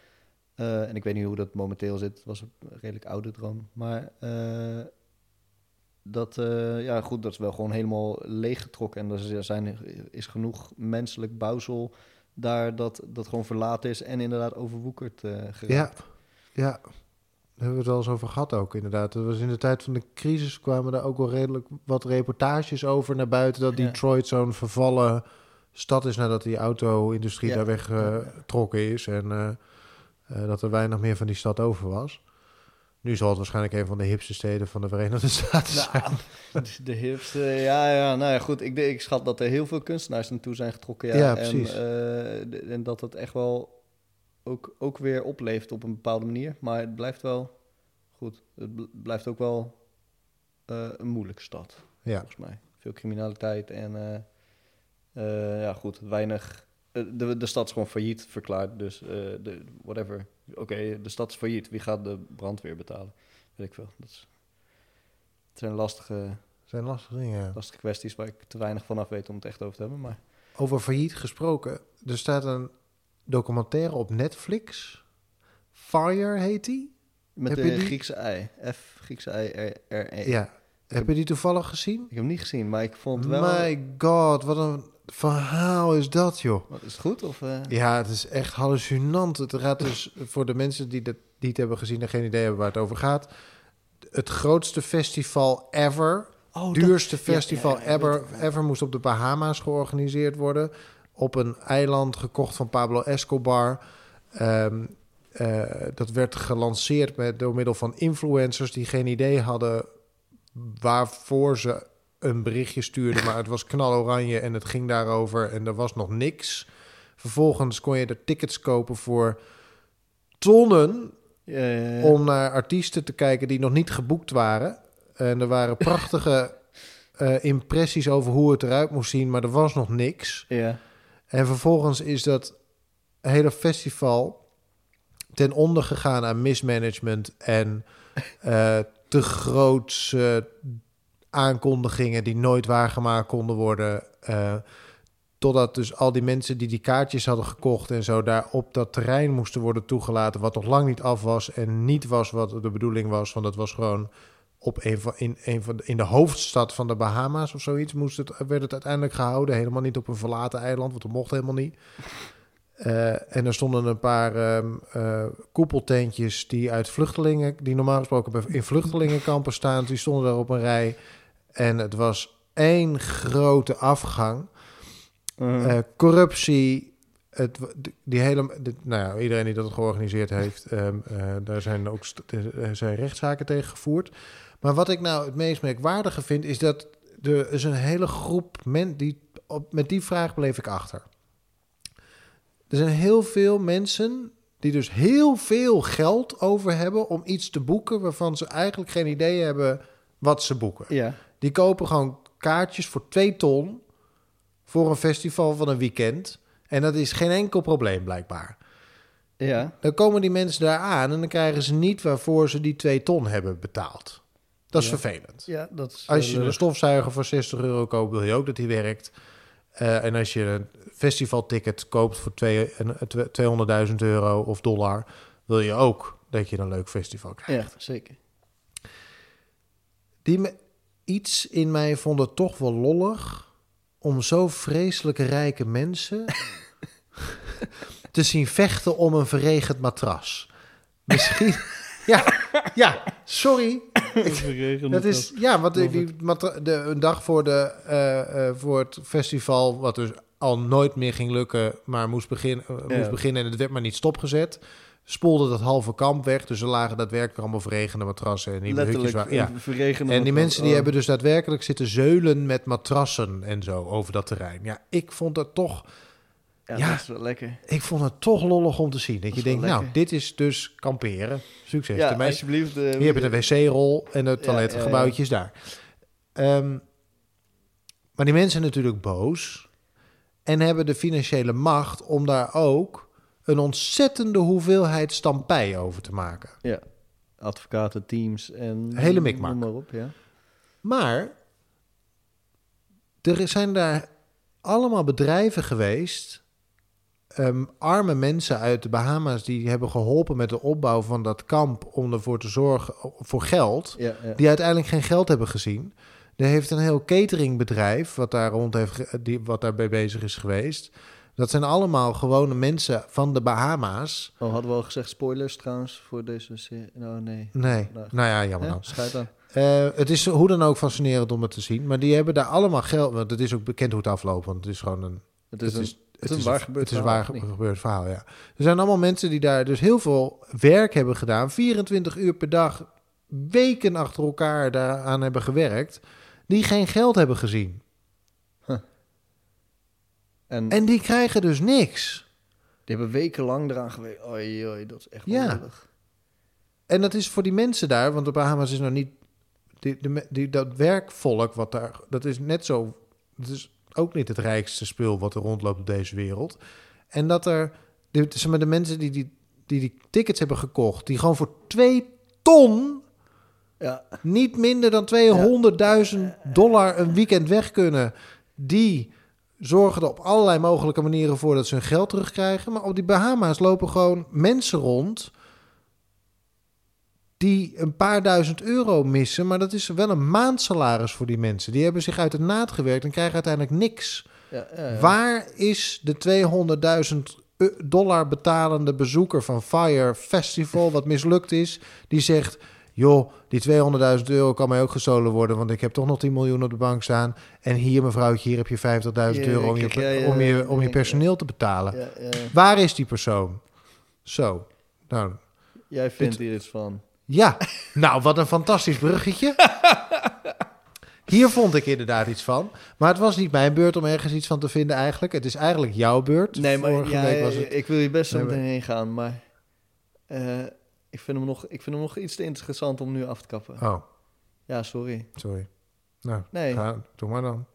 Eh, en ik weet niet hoe dat momenteel zit. Het was een redelijk oude droom. Maar eh, dat, ja, goed, dat is wel gewoon helemaal leeggetrokken. En er zijn, is genoeg menselijk bouwsel daar dat, dat gewoon verlaten is en inderdaad overwoekerd geraakt. Ja, ja. Daar hebben we het wel eens over gehad ook, inderdaad. Dat was in de tijd van de crisis kwamen er ook wel redelijk wat reportages over naar buiten... dat Ja. Detroit zo'n vervallen stad is nadat die auto-industrie Ja. daar weggetrokken is... en eh, eh, dat er weinig meer van die stad over was. Nu zal het waarschijnlijk een van de hipste steden van de Verenigde <laughs> Staten zijn. Nou, <laughs> de- de hipste, ja, ja, nou ja, goed. Ik, ik schat dat er heel veel kunstenaars naartoe zijn getrokken. Ja, Ja, en, precies. eh, de- en dat het echt wel ook, ook weer opleeft op een bepaalde manier. Maar het blijft wel goed. Het bl- blijft ook wel eh, een moeilijke stad, Ja, volgens mij. Veel criminaliteit en eh, ja, goed, weinig. eh, De, de stad is gewoon failliet verklaard, dus eh, de, whatever. Oké, de stad is failliet. Wie gaat de brandweer betalen? Weet ik veel. Dat is, het zijn lastige, zijn lastige dingen. lastige kwesties waar ik te weinig van af weet om het echt over te hebben. Maar Over failliet gesproken. Er staat een documentaire op Netflix. Fire heet die? met Heb die? Griekse ei. F, Griekse ei, R, R, E. Ja. Heb je die toevallig gezien? Ik heb hem niet gezien, maar ik vond wel... My god, wat een verhaal is dat, joh. Wat, is het goed? Of, eh? Ja, het is echt hallucinant. Het gaat dus <laughs> voor de mensen die dat niet hebben gezien en geen idee hebben waar het over gaat. Het grootste festival ever. Oh, duurste festival ja, ja, ever, ever moest op de Bahama's georganiseerd worden. Op een eiland gekocht van Pablo Escobar. Ehm, eh, dat werd gelanceerd met, door middel van influencers die geen idee hadden waarvoor ze een berichtje stuurden. Maar het was knaloranje en het ging daarover en er was nog niks. Vervolgens kon je er tickets kopen voor tonnen Ja, ja, ja. om naar artiesten te kijken die nog niet geboekt waren. En er waren prachtige <laughs> eh, impressies over hoe het eruit moest zien, maar er was nog niks. ja. En vervolgens is dat hele festival ten onder gegaan aan mismanagement en eh, te grootse aankondigingen die nooit waargemaakt konden worden. eh, totdat dus al die mensen die die kaartjes hadden gekocht en zo daar op dat terrein moesten worden toegelaten, wat nog lang niet af was en niet was wat de bedoeling was, want het was gewoon op een van, in, een van in de hoofdstad van de Bahama's of zoiets moest het, werd het uiteindelijk gehouden. Helemaal niet op een verlaten eiland, want dat mocht helemaal niet. Eh, en er stonden een paar eh, koepeltentjes die uit vluchtelingen, die normaal gesproken in vluchtelingenkampen staan, die stonden daar op een rij. En het was één grote afgang. Uh, Eh, corruptie, het, die- hele, nou ja, iedereen die dat georganiseerd heeft, ehm, eh, daar zijn ook er zijn rechtszaken tegen gevoerd. Maar wat ik nou het meest merkwaardige vind, is dat er is een hele groep mensen die op, met die vraag bleef ik achter. Er zijn heel veel mensen die dus heel veel geld over hebben om iets te boeken waarvan ze eigenlijk geen idee hebben wat ze boeken. ja. Die kopen gewoon kaartjes voor twee ton voor een festival van een weekend. En dat is geen enkel probleem blijkbaar. Ja. Dan komen die mensen daar aan en dan krijgen ze niet waarvoor ze die twee ton hebben betaald. Dat is Ja. vervelend. Ja, dat is... Als je een stofzuiger voor 60 euro koopt, wil je ook dat die werkt. Eh, en als je een festivalticket koopt voor twee- een- een- 200.000 euro of dollar, wil je ook dat je een leuk festival krijgt. Ja, zeker. Die iets in mij vond het toch wel lollig om zo vreselijke rijke mensen <laughs> te zien vechten om een verregend matras. Misschien, <laughs> ja, ja, sorry. Dat is, ja, want die, de, een dag voor, de, eh, eh, voor het festival, wat dus al nooit meer ging lukken, maar moest, begin, eh, Ja. moest beginnen en het werd maar niet stopgezet, spoelde dat halve kamp weg. Dus er lagen daadwerkelijk allemaal verregende matrassen en hutjes. Letterlijk Waar, ja. een verregende En die mensen die Oh. hebben dus daadwerkelijk zitten zeulen met matrassen en zo over dat terrein. Ja, ik vond het toch, Ja, Ja. dat is wel lekker. ik vond het toch lollig om te zien. Dat, Dat je denkt, nou, dit is dus kamperen. Succes Ja, alsjeblieft. eh, Hier heb je de wc-rol en het toiletgebouwtje is daar. Ehm, maar die mensen zijn natuurlijk boos en hebben de financiële macht om daar ook een ontzettende hoeveelheid stampij over te maken. Ja, advocaten, teams en... Hele mikmak. Noem maar op, ja. Maar er zijn daar allemaal bedrijven geweest, ehm, arme mensen uit de Bahama's die hebben geholpen met de opbouw van dat kamp om ervoor te zorgen voor geld. Ja, ja. die uiteindelijk geen geld hebben gezien. Er heeft een heel cateringbedrijf wat daar rond heeft, die, wat daarbij bezig is geweest. Dat zijn allemaal gewone mensen van de Bahama's. Oh, hadden we al gezegd spoilers trouwens voor deze serie? Nou, nee. Nee, Nou, nou ja, jammer dan. Schijt aan. Eh, het is hoe dan ook fascinerend om het te zien. Maar die hebben daar allemaal geld... Want het is ook bekend hoe het afloopt. Want het is gewoon een... Het is, het is, een, het is een waar gebeurd Het is waar gebeurd verhaal, ja. Er zijn allemaal mensen die daar dus heel veel werk hebben gedaan. 24 uur per dag, weken achter elkaar daaraan hebben gewerkt. Die geen geld hebben gezien. En, En die krijgen dus niks. die hebben wekenlang eraan gewerkt. Oei, oei, dat is echt Ja. En dat is voor die mensen daar, want de Bahamas is nog niet. Die, de, me- die, dat werkvolk wat daar. Dat is net zo. Dat is ook niet het rijkste spul wat er rondloopt op deze wereld. En dat er. De, zeg maar, de mensen die die, die die tickets hebben gekocht, die gewoon voor twee ton. Ja, niet minder dan 200.000 dollar een weekend weg kunnen. Die zorgen er op allerlei mogelijke manieren voor dat ze hun geld terugkrijgen. Maar op die Bahama's lopen gewoon mensen rond die een paar duizend euro missen. Maar dat is wel een maandsalaris voor die mensen. Die hebben zich uit de naad gewerkt en krijgen uiteindelijk niks. ja, ja, ja. Waar is de 200.000 eu- dollar betalende bezoeker van Fire Festival, wat mislukt is, die zegt: Joh, die 200.000 euro kan mij ook gestolen worden, want ik heb toch nog 10 miljoen op de bank staan. En hier, mevrouwtje, hier heb je 50.000 Ja, euro om je, om, je, om je personeel te betalen. Waar is die persoon? Zo, nou Jij vindt hier iets van. ja, nou wat een fantastisch bruggetje. <laughs> Hier vond ik inderdaad iets van. Maar het was niet mijn beurt om ergens iets van te vinden eigenlijk. Het is eigenlijk jouw beurt. Nee, maar Vorige ja, week was het... ik wil je best zo Nee, meteen heen gaan, maar eh, ik, vind hem nog, ik vind hem nog iets te interessant om nu af te kappen. Oh, Ja, sorry. sorry. Nou, Nee, ga, doe maar dan.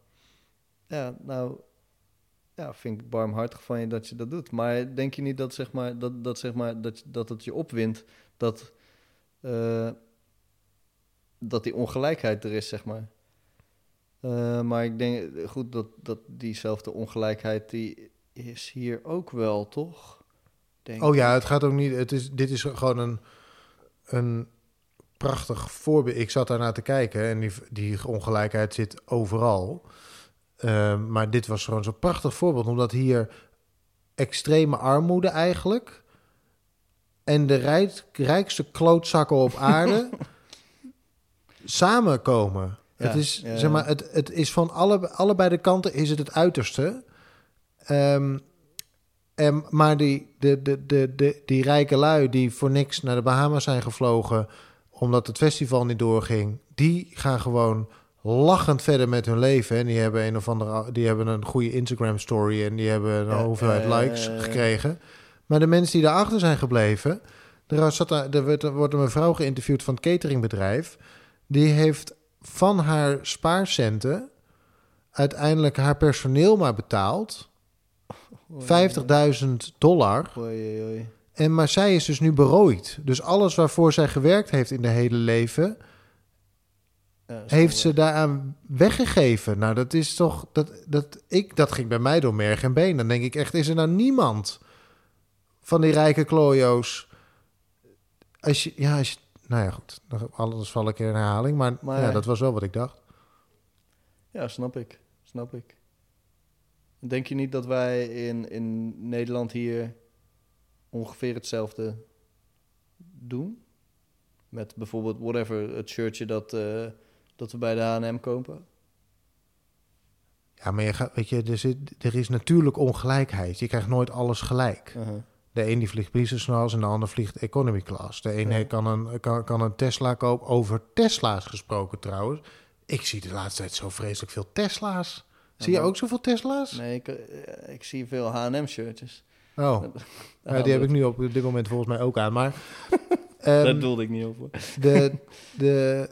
ja, nou, ja, vind ik barmhartig van je dat je dat doet. Maar denk je niet dat, zeg maar, dat, dat, zeg maar, dat, dat het je opwint dat, eh, dat die ongelijkheid er is, zeg maar? Eh, maar ik denk, goed, dat, dat diezelfde ongelijkheid, die is hier ook wel, toch? Denk Oh ja, het gaat ook niet... Het is, dit is gewoon een, een prachtig voorbeeld. Ik zat daarnaar te kijken en die, die ongelijkheid zit overal. Ehm, maar dit was gewoon zo'n prachtig voorbeeld. Omdat hier extreme armoede eigenlijk... en de rijk, rijkste klootzakken op <laughs> aarde... samenkomen. Ja, het, is, ja, zeg maar, het, het is van alle, allebei de kanten is het het uiterste. Ehm, en, maar die, de, de, de, de, die rijke lui die voor niks naar de Bahamas zijn gevlogen... omdat het festival niet doorging... die gaan gewoon lachend verder met hun leven. En die hebben een of andere, die hebben een goede Instagram story en die hebben een hoeveelheid likes gekregen. Maar de mensen die daarachter zijn gebleven, er, zat, er, werd, er wordt een mevrouw geïnterviewd van het cateringbedrijf. Die heeft van haar spaarcenten uiteindelijk haar personeel maar betaald. 50.000 dollar. Oei, oei, oei. En, maar zij is dus nu berooid. Dus alles waarvoor zij gewerkt heeft in de hele leven, Ja, heeft ze daaraan weggegeven. Nou, dat is toch. Dat, dat, ik, dat ging bij mij door merg en been. Dan denk ik echt: is er nou niemand van die rijke klojo's? Als je, ja, als je, nou ja, goed. Anders val ik in herhaling. Maar, Maar- ja, dat was wel wat ik dacht. Ja, snap ik. Snap ik. Denk je niet dat wij in, in Nederland hier ongeveer hetzelfde doen? Met bijvoorbeeld, whatever, het shirtje dat, eh, dat we bij de H&M kopen? Ja, maar je gaat, weet je, er, zit, er is natuurlijk ongelijkheid. Je krijgt nooit alles gelijk. Uh-huh. De een die vliegt business class en de ander vliegt economy class. De Ja. heeft- kan, een, kan, kan een Tesla kopen. Over Tesla's gesproken trouwens. Ik zie de laatste tijd zo vreselijk veel Tesla's. Zie je ook zoveel Tesla's? Nee, ik, eh, ik zie veel H&M-shirtjes. Oh, <laughs> ja, die heb ik nu op dit moment volgens mij ook aan. Maar <laughs> Daar ehm, doelde ik niet over. de, de,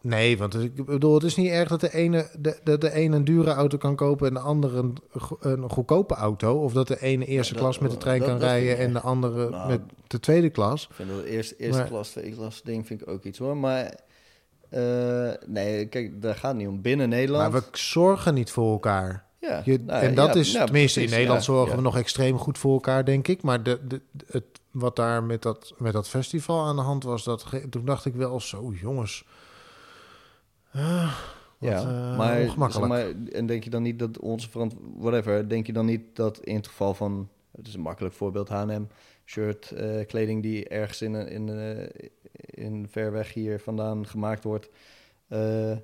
nee, want ik bedoel, het is niet erg dat de ene, de, dat de ene een dure auto kan kopen en de andere een, go- een goedkope auto. Of dat de ene eerste dat- klas met de trein dat- kan dat rijden en de andere Nou, met de tweede klas. Ik vind dat eerste, eerste Maar- klas, tweede klas ding vind ik ook iets hoor. Maar eh, nee, kijk, daar gaat het niet om. Binnen Nederland. Maar we zorgen niet voor elkaar. ja, Je, nou, en dat ja, is, ja, tenminste in Nederland ja, zorgen we nog extreem goed voor elkaar, denk ik. Maar de, de, het, wat daar met dat, met dat festival aan de hand was, dat, toen dacht ik wel zo, jongens. Ah, wat, Ja, eh, maar, zeg ongemakkelijk. maar, en denk je dan niet dat onze verant... Whatever, denk je dan niet dat in het geval van... Het is een makkelijk voorbeeld, H&M, shirt, eh, kleding die ergens in, in, eh, in ver weg hier vandaan gemaakt wordt... eh,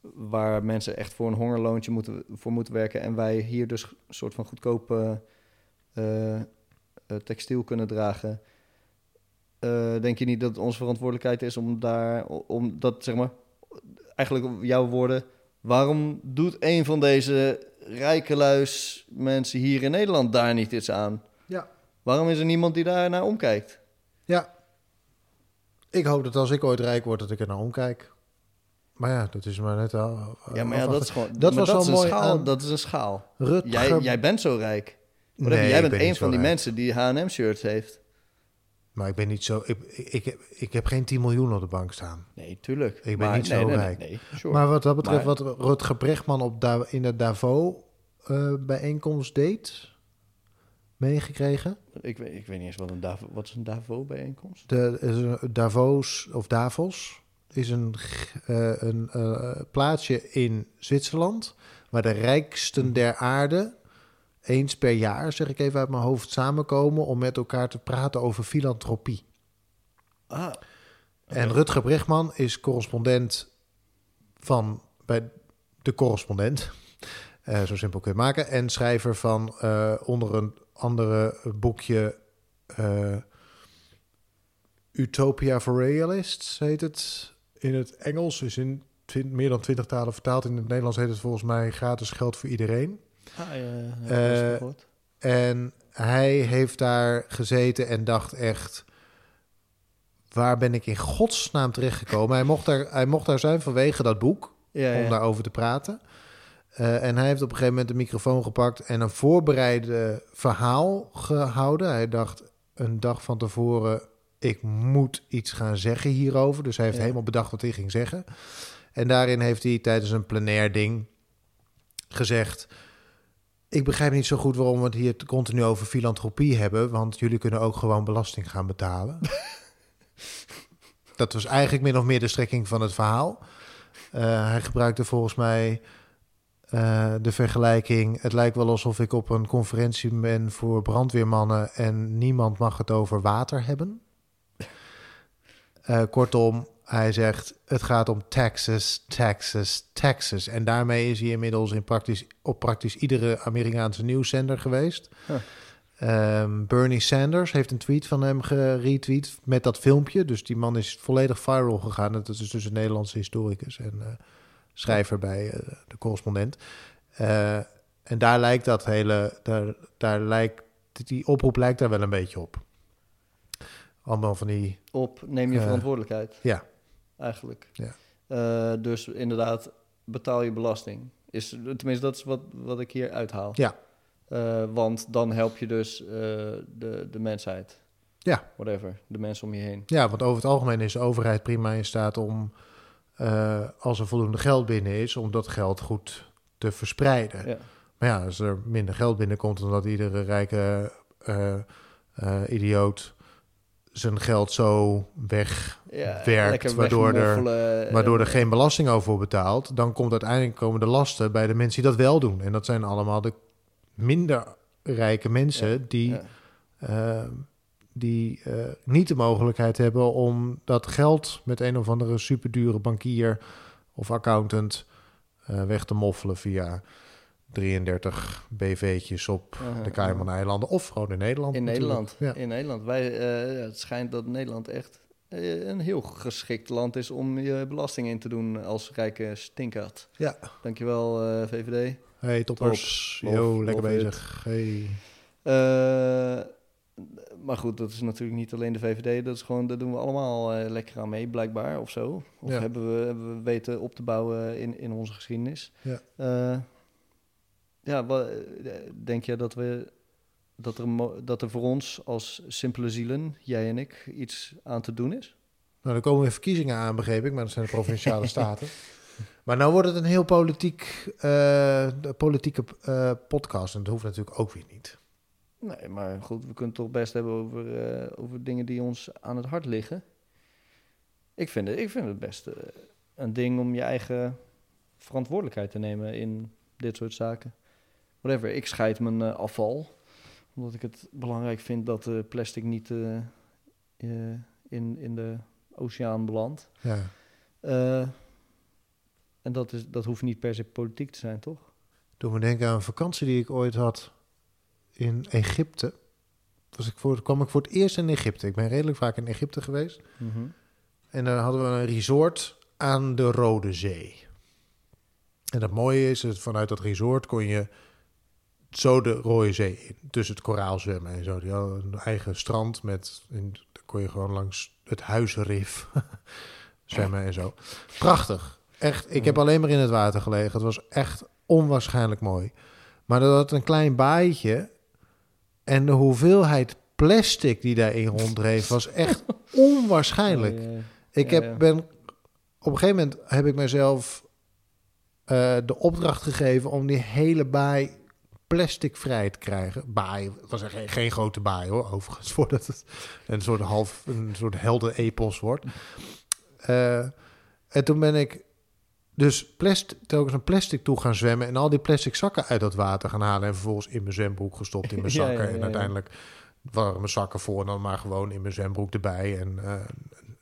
waar mensen echt voor een hongerloontje moeten, voor moeten werken... en wij hier dus een soort van goedkoop eh, textiel kunnen dragen... Denk je niet dat het onze verantwoordelijkheid is om daar... om dat, zeg maar eigenlijk jouw woorden, waarom doet een van deze rijke luis mensen hier in Nederland daar niet iets aan? Waarom is er niemand die daar naar omkijkt? Ja. Ik hoop dat als ik ooit rijk word, dat ik er naar omkijk. Maar ja, dat is maar net al. Ja, maar ja, dat is gewoon. Dat was dat al mooi schaal. aan- Dat is een schaal. Rutger... Jij, jij bent zo rijk. Nee, jij bent ben een van die rijk. mensen die H&M shirts heeft. Maar ik ben niet zo... Ik, ik, ik, heb, ik heb geen 10 miljoen op de bank staan. Nee, tuurlijk. Ik ben Maar- niet nee, zo nee, rijk. Sure. Maar wat dat betreft, Maar- wat Rutger Brechtman op Da- in de Davos-bijeenkomst deed, meegekregen. ik, weet, ik weet niet eens wat een Davo, wat is een Davo-bijeenkomst. De, is een- Davos, of Davos, is een, eh, een eh, plaatsje in Zwitserland... waar de rijksten der aarde eens per jaar, zeg ik even uit mijn hoofd, samenkomen... om met elkaar te praten over filantropie. Ah, En Rutger Brechtman is correspondent van bij de correspondent. <laughs> Eh, zo simpel kun je het maken. En schrijver van onder een andere boekje eh, Utopia for Realists heet het. In het Engels is in meer dan twintig talen vertaald. In het Nederlands heet het volgens mij gratis geld voor iedereen. ah ja, Eh. En hij heeft daar gezeten en dacht echt... waar ben ik in godsnaam terechtgekomen? hij, mocht daar, hij mocht daar zijn vanwege dat boek, ja, om ja. daarover te praten. Eh, en hij heeft op een gegeven moment de microfoon gepakt... en een voorbereide verhaal gehouden. Hij dacht een dag van tevoren... ik moet iets gaan zeggen hierover. Dus hij heeft Ja. helemaal bedacht wat hij ging zeggen. En daarin heeft hij tijdens een plenair ding gezegd... Ik begrijp niet zo goed waarom we het hier continu over filantropie hebben, want jullie kunnen ook gewoon belasting gaan betalen. <laughs> dat was eigenlijk min of meer de strekking van het verhaal. Eh, hij gebruikte volgens mij eh, de vergelijking: het lijkt wel alsof ik op een conferentie ben voor brandweermannen en niemand mag het over water hebben. Eh, kortom, hij zegt: het gaat om taxes, taxes, taxes. En daarmee is hij inmiddels in praktisch, op praktisch iedere Amerikaanse nieuwszender geweest. Huh. Ehm, Bernie Sanders heeft een tweet van hem geretweet met dat filmpje. Dus die man is volledig viral gegaan. Dat is dus een Nederlandse historicus en eh, schrijver bij eh, de correspondent. Eh, en daar lijkt dat hele, daar, daar lijkt, die oproep lijkt daar wel een beetje op. Allemaal van die, Op neem je eh, verantwoordelijkheid. ja, eigenlijk. Ja. Dus inderdaad, betaal je belasting. Is, tenminste, dat is wat, wat ik hier uithaal. ja, want dan help je dus de, de mensheid. Ja. Whatever, de mensen om je heen. ja, want over het algemeen is de overheid prima in staat om, eh, als er voldoende geld binnen is, om dat geld goed te verspreiden. Ja. Maar ja, als er minder geld binnenkomt, omdat iedere rijke eh, eh, idioot zijn geld zo weg, Ja, werkt, lekker waardoor er- waardoor er geen belasting over wordt betaald, dan komt uiteindelijk komen de lasten bij de mensen die dat wel doen. En dat zijn allemaal de minder rijke mensen Ja, die, ja. Die eh, niet de mogelijkheid hebben om dat geld met een of andere superdure bankier of accountant eh, weg te moffelen via 33 BV'tjes op de Cayman-eilanden of gewoon in Nederland. In natuurlijk. Nederland. Ja. In Nederland. Wij, eh, het schijnt dat Nederland echt een heel geschikt land is om je belasting in te doen als rijke stinkert. Ja. Dankjewel, VVD. Hey, toppers. Top. Yo, lekker it. bezig. Hey. Maar goed, dat is natuurlijk niet alleen de VVD. Dat is gewoon, daar doen we allemaal eh, lekker aan mee, blijkbaar, of zo. Of Ja. hebben, we, hebben we weten op te bouwen in, in onze geschiedenis. Ja. Eh, ja, denk je dat we... Dat er, dat er voor ons als simpele zielen, jij en ik, iets aan te doen is? Nou, er komen weer verkiezingen aan, begreep ik, maar dat zijn de provinciale staten. <laughs> Maar nou wordt het een heel politiek, de politieke podcast en dat hoeft natuurlijk ook weer niet. Nee, maar goed, we kunnen het toch best hebben over, eh, over dingen die ons aan het hart liggen. Ik vind het, ik vind het best eh, een ding om je eigen verantwoordelijkheid te nemen in dit soort zaken. Whatever, ik scheid mijn eh, afval, omdat ik het belangrijk vind dat plastic niet in, in de oceaan belandt. Ja. En dat, is, dat hoeft niet per se politiek te zijn, toch? Doe me denken aan een vakantie die ik ooit had in Egypte. Was ik voor, kwam ik voor het eerst in Egypte. Ik ben redelijk vaak in Egypte geweest. En daar hadden we een resort aan de Rode Zee. En het mooie is, dat vanuit dat resort kon je zo de Rode Zee in. Tussen het koraal zwemmen en zo. Die hadden een eigen strand met... En dan kon je gewoon langs het huizenrif <laughs> zwemmen en zo. Prachtig. Echt, ik heb alleen maar in het water gelegen. Het was echt onwaarschijnlijk mooi. Maar dat had een klein baaitje. En de hoeveelheid plastic die daarin ronddreef was echt <laughs> onwaarschijnlijk. Oh, ja. Ik heb, ben, op een gegeven moment heb ik mezelf eh, de opdracht gegeven om die hele baai plasticvrij te krijgen. Baai, het was geen, geen grote baai hoor, overigens, <laughs> voordat het een soort half, een soort helden-epos wordt. Eh, en toen ben ik dus plastic, telkens een plastic toe gaan zwemmen en al die plastic zakken uit dat water gaan halen en vervolgens in mijn zwembroek gestopt in <laughs> mijn Ja, ja, zakken. ja, en uiteindelijk waren mijn zakken voor en dan maar gewoon in mijn zwembroek erbij en eh,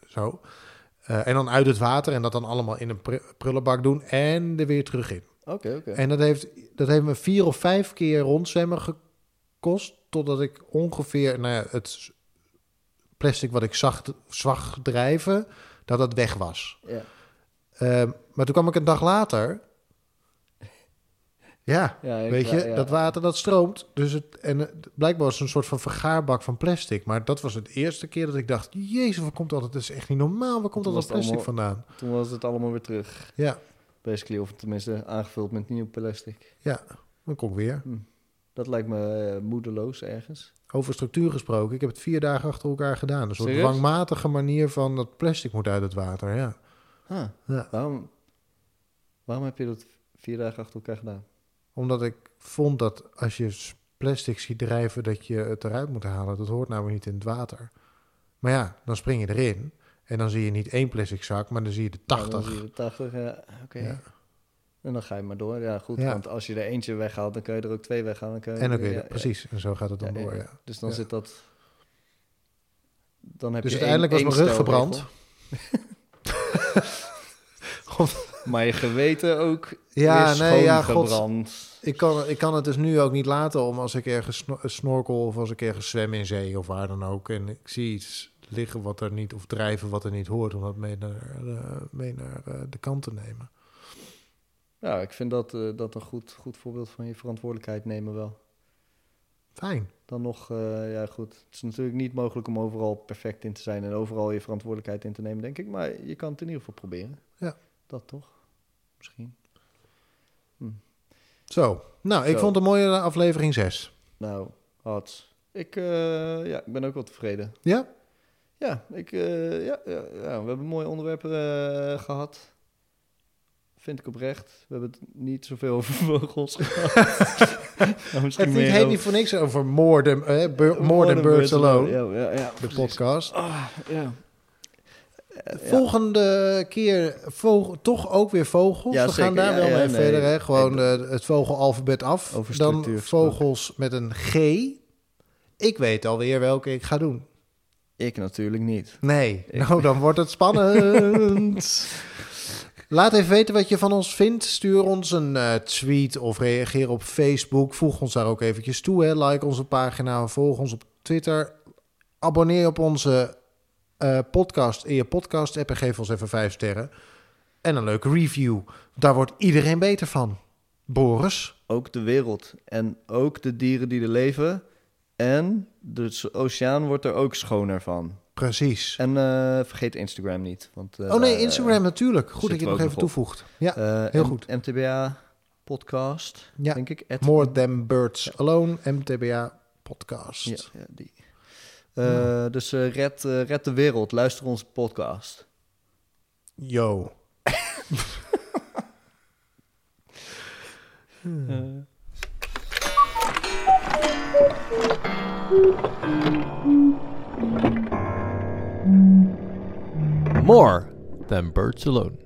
zo. Eh, en dan uit het water en dat dan allemaal in een pr- prullenbak doen en er weer terug in. Oké, oké. En dat heeft, dat heeft me vier of vijf keer rondzwemmen gekost, totdat ik ongeveer nou ja, het plastic wat ik zag, zag drijven, dat dat weg was. Ja. Eh, maar toen kwam ik een dag later. Ja, weet je, ja, dat water dat stroomt. Dus het, en het, blijkbaar was het een soort van vergaarbak van plastic. Maar dat was het eerste keer dat ik dacht: Jezus, waar komt dat? Het is echt niet normaal. Waar komt dat plastic allemaal- vandaan? Toen was het allemaal weer terug. Ja, Basically, of tenminste aangevuld met nieuw plastic. ja, dan kom ik weer. Dat lijkt me eh, moedeloos ergens. Over structuur gesproken. Ik heb het vier dagen achter elkaar gedaan. Een soort Serieus? dwangmatige manier van dat plastic moet uit het water. Ja. Huh. Ja. Waarom, waarom heb je dat vier dagen achter elkaar gedaan? Omdat ik vond dat als je plastic ziet drijven, dat je het eruit moet halen. Dat hoort namelijk niet in het water. Maar ja, dan spring je erin. En dan zie je niet één plastic zak, maar dan zie je de Ja, dan 80. zie je de 80, ja, oké. Ja. En dan ga je maar door. Ja, goed. Ja. Want als je er eentje weghaalt, dan kun je er ook twee weghalen. Dan kun je En dan kun je, ja, precies, en zo gaat het dan door. ja. Dus dan zit dat... Dan heb Dus je uiteindelijk één- was mijn rug verbrand. <laughs> Maar je geweten ook Ja, is nee, ja, god. Ik kan, ik kan het dus nu ook niet laten om als ik ergens sno- snorkel of als ik ergens zwem in zee of waar dan ook. En ik zie iets liggen wat er niet, of drijven wat er niet hoort, om dat mee naar, eh, mee naar eh, de kant te nemen. Ja, ik vind dat, eh, dat een goed, goed voorbeeld van je verantwoordelijkheid nemen wel. Fijn. Dan nog, eh, ja goed, het is natuurlijk niet mogelijk om overal perfect in te zijn en overal je verantwoordelijkheid in te nemen, denk ik. Maar je kan het in ieder geval proberen. Ja. Dat toch? Misschien. Zo. Nou, ik Zo. vond het een mooie aflevering 6. Nou, Hats. Ik, eh, ja, ik ben ook wel tevreden. Ja? Ja, ik, eh, ja, ja, ja, we hebben mooie onderwerpen eh, gehad. Vind ik oprecht. We hebben het niet zoveel <laughs> over vogels gehad. <laughs> Nou, Het heet over- niet voor niks over More Than, eh, Bir- More than Birds Alone, Ja, ja, ja, de precies. podcast. Ah, ja. Eh, ja. Volgende keer vogel, toch ook weer vogels. Ja, We zeker. gaan daar Ja, wel ja, mee nee. verder. Hè? Gewoon Ik- eh, het vogelalfabet af. Over Dan vogels met een G. Ik weet alweer welke ik ga doen. Ik natuurlijk niet. Nee, Ik- nou dan wordt het spannend. <laughs> Laat even weten wat je van ons vindt. Stuur ons een eh, tweet of reageer op Facebook. Voeg ons daar ook eventjes toe. Hè. Like onze pagina, volg ons op Twitter. Abonneer op onze eh, podcast in je podcast app en geef ons even vijf sterren. En een leuke review. Daar wordt iedereen beter van. Boris. Ook de wereld en ook de dieren die er leven. En de oceaan wordt er ook schoner van. Precies. En eh, vergeet Instagram niet. Want, eh, oh nee, daar, Instagram natuurlijk. Goed dat je het nog even toevoegt. Ja, eh, heel M- goed. MTBA podcast, Ja. denk ik. At- More Than Birds Alone, MTBA podcast. Ja, ja, die. Eh, Dus eh, red, eh, red de wereld. Luister onze podcast. Yo. <laughs> Eh, More than birds alone.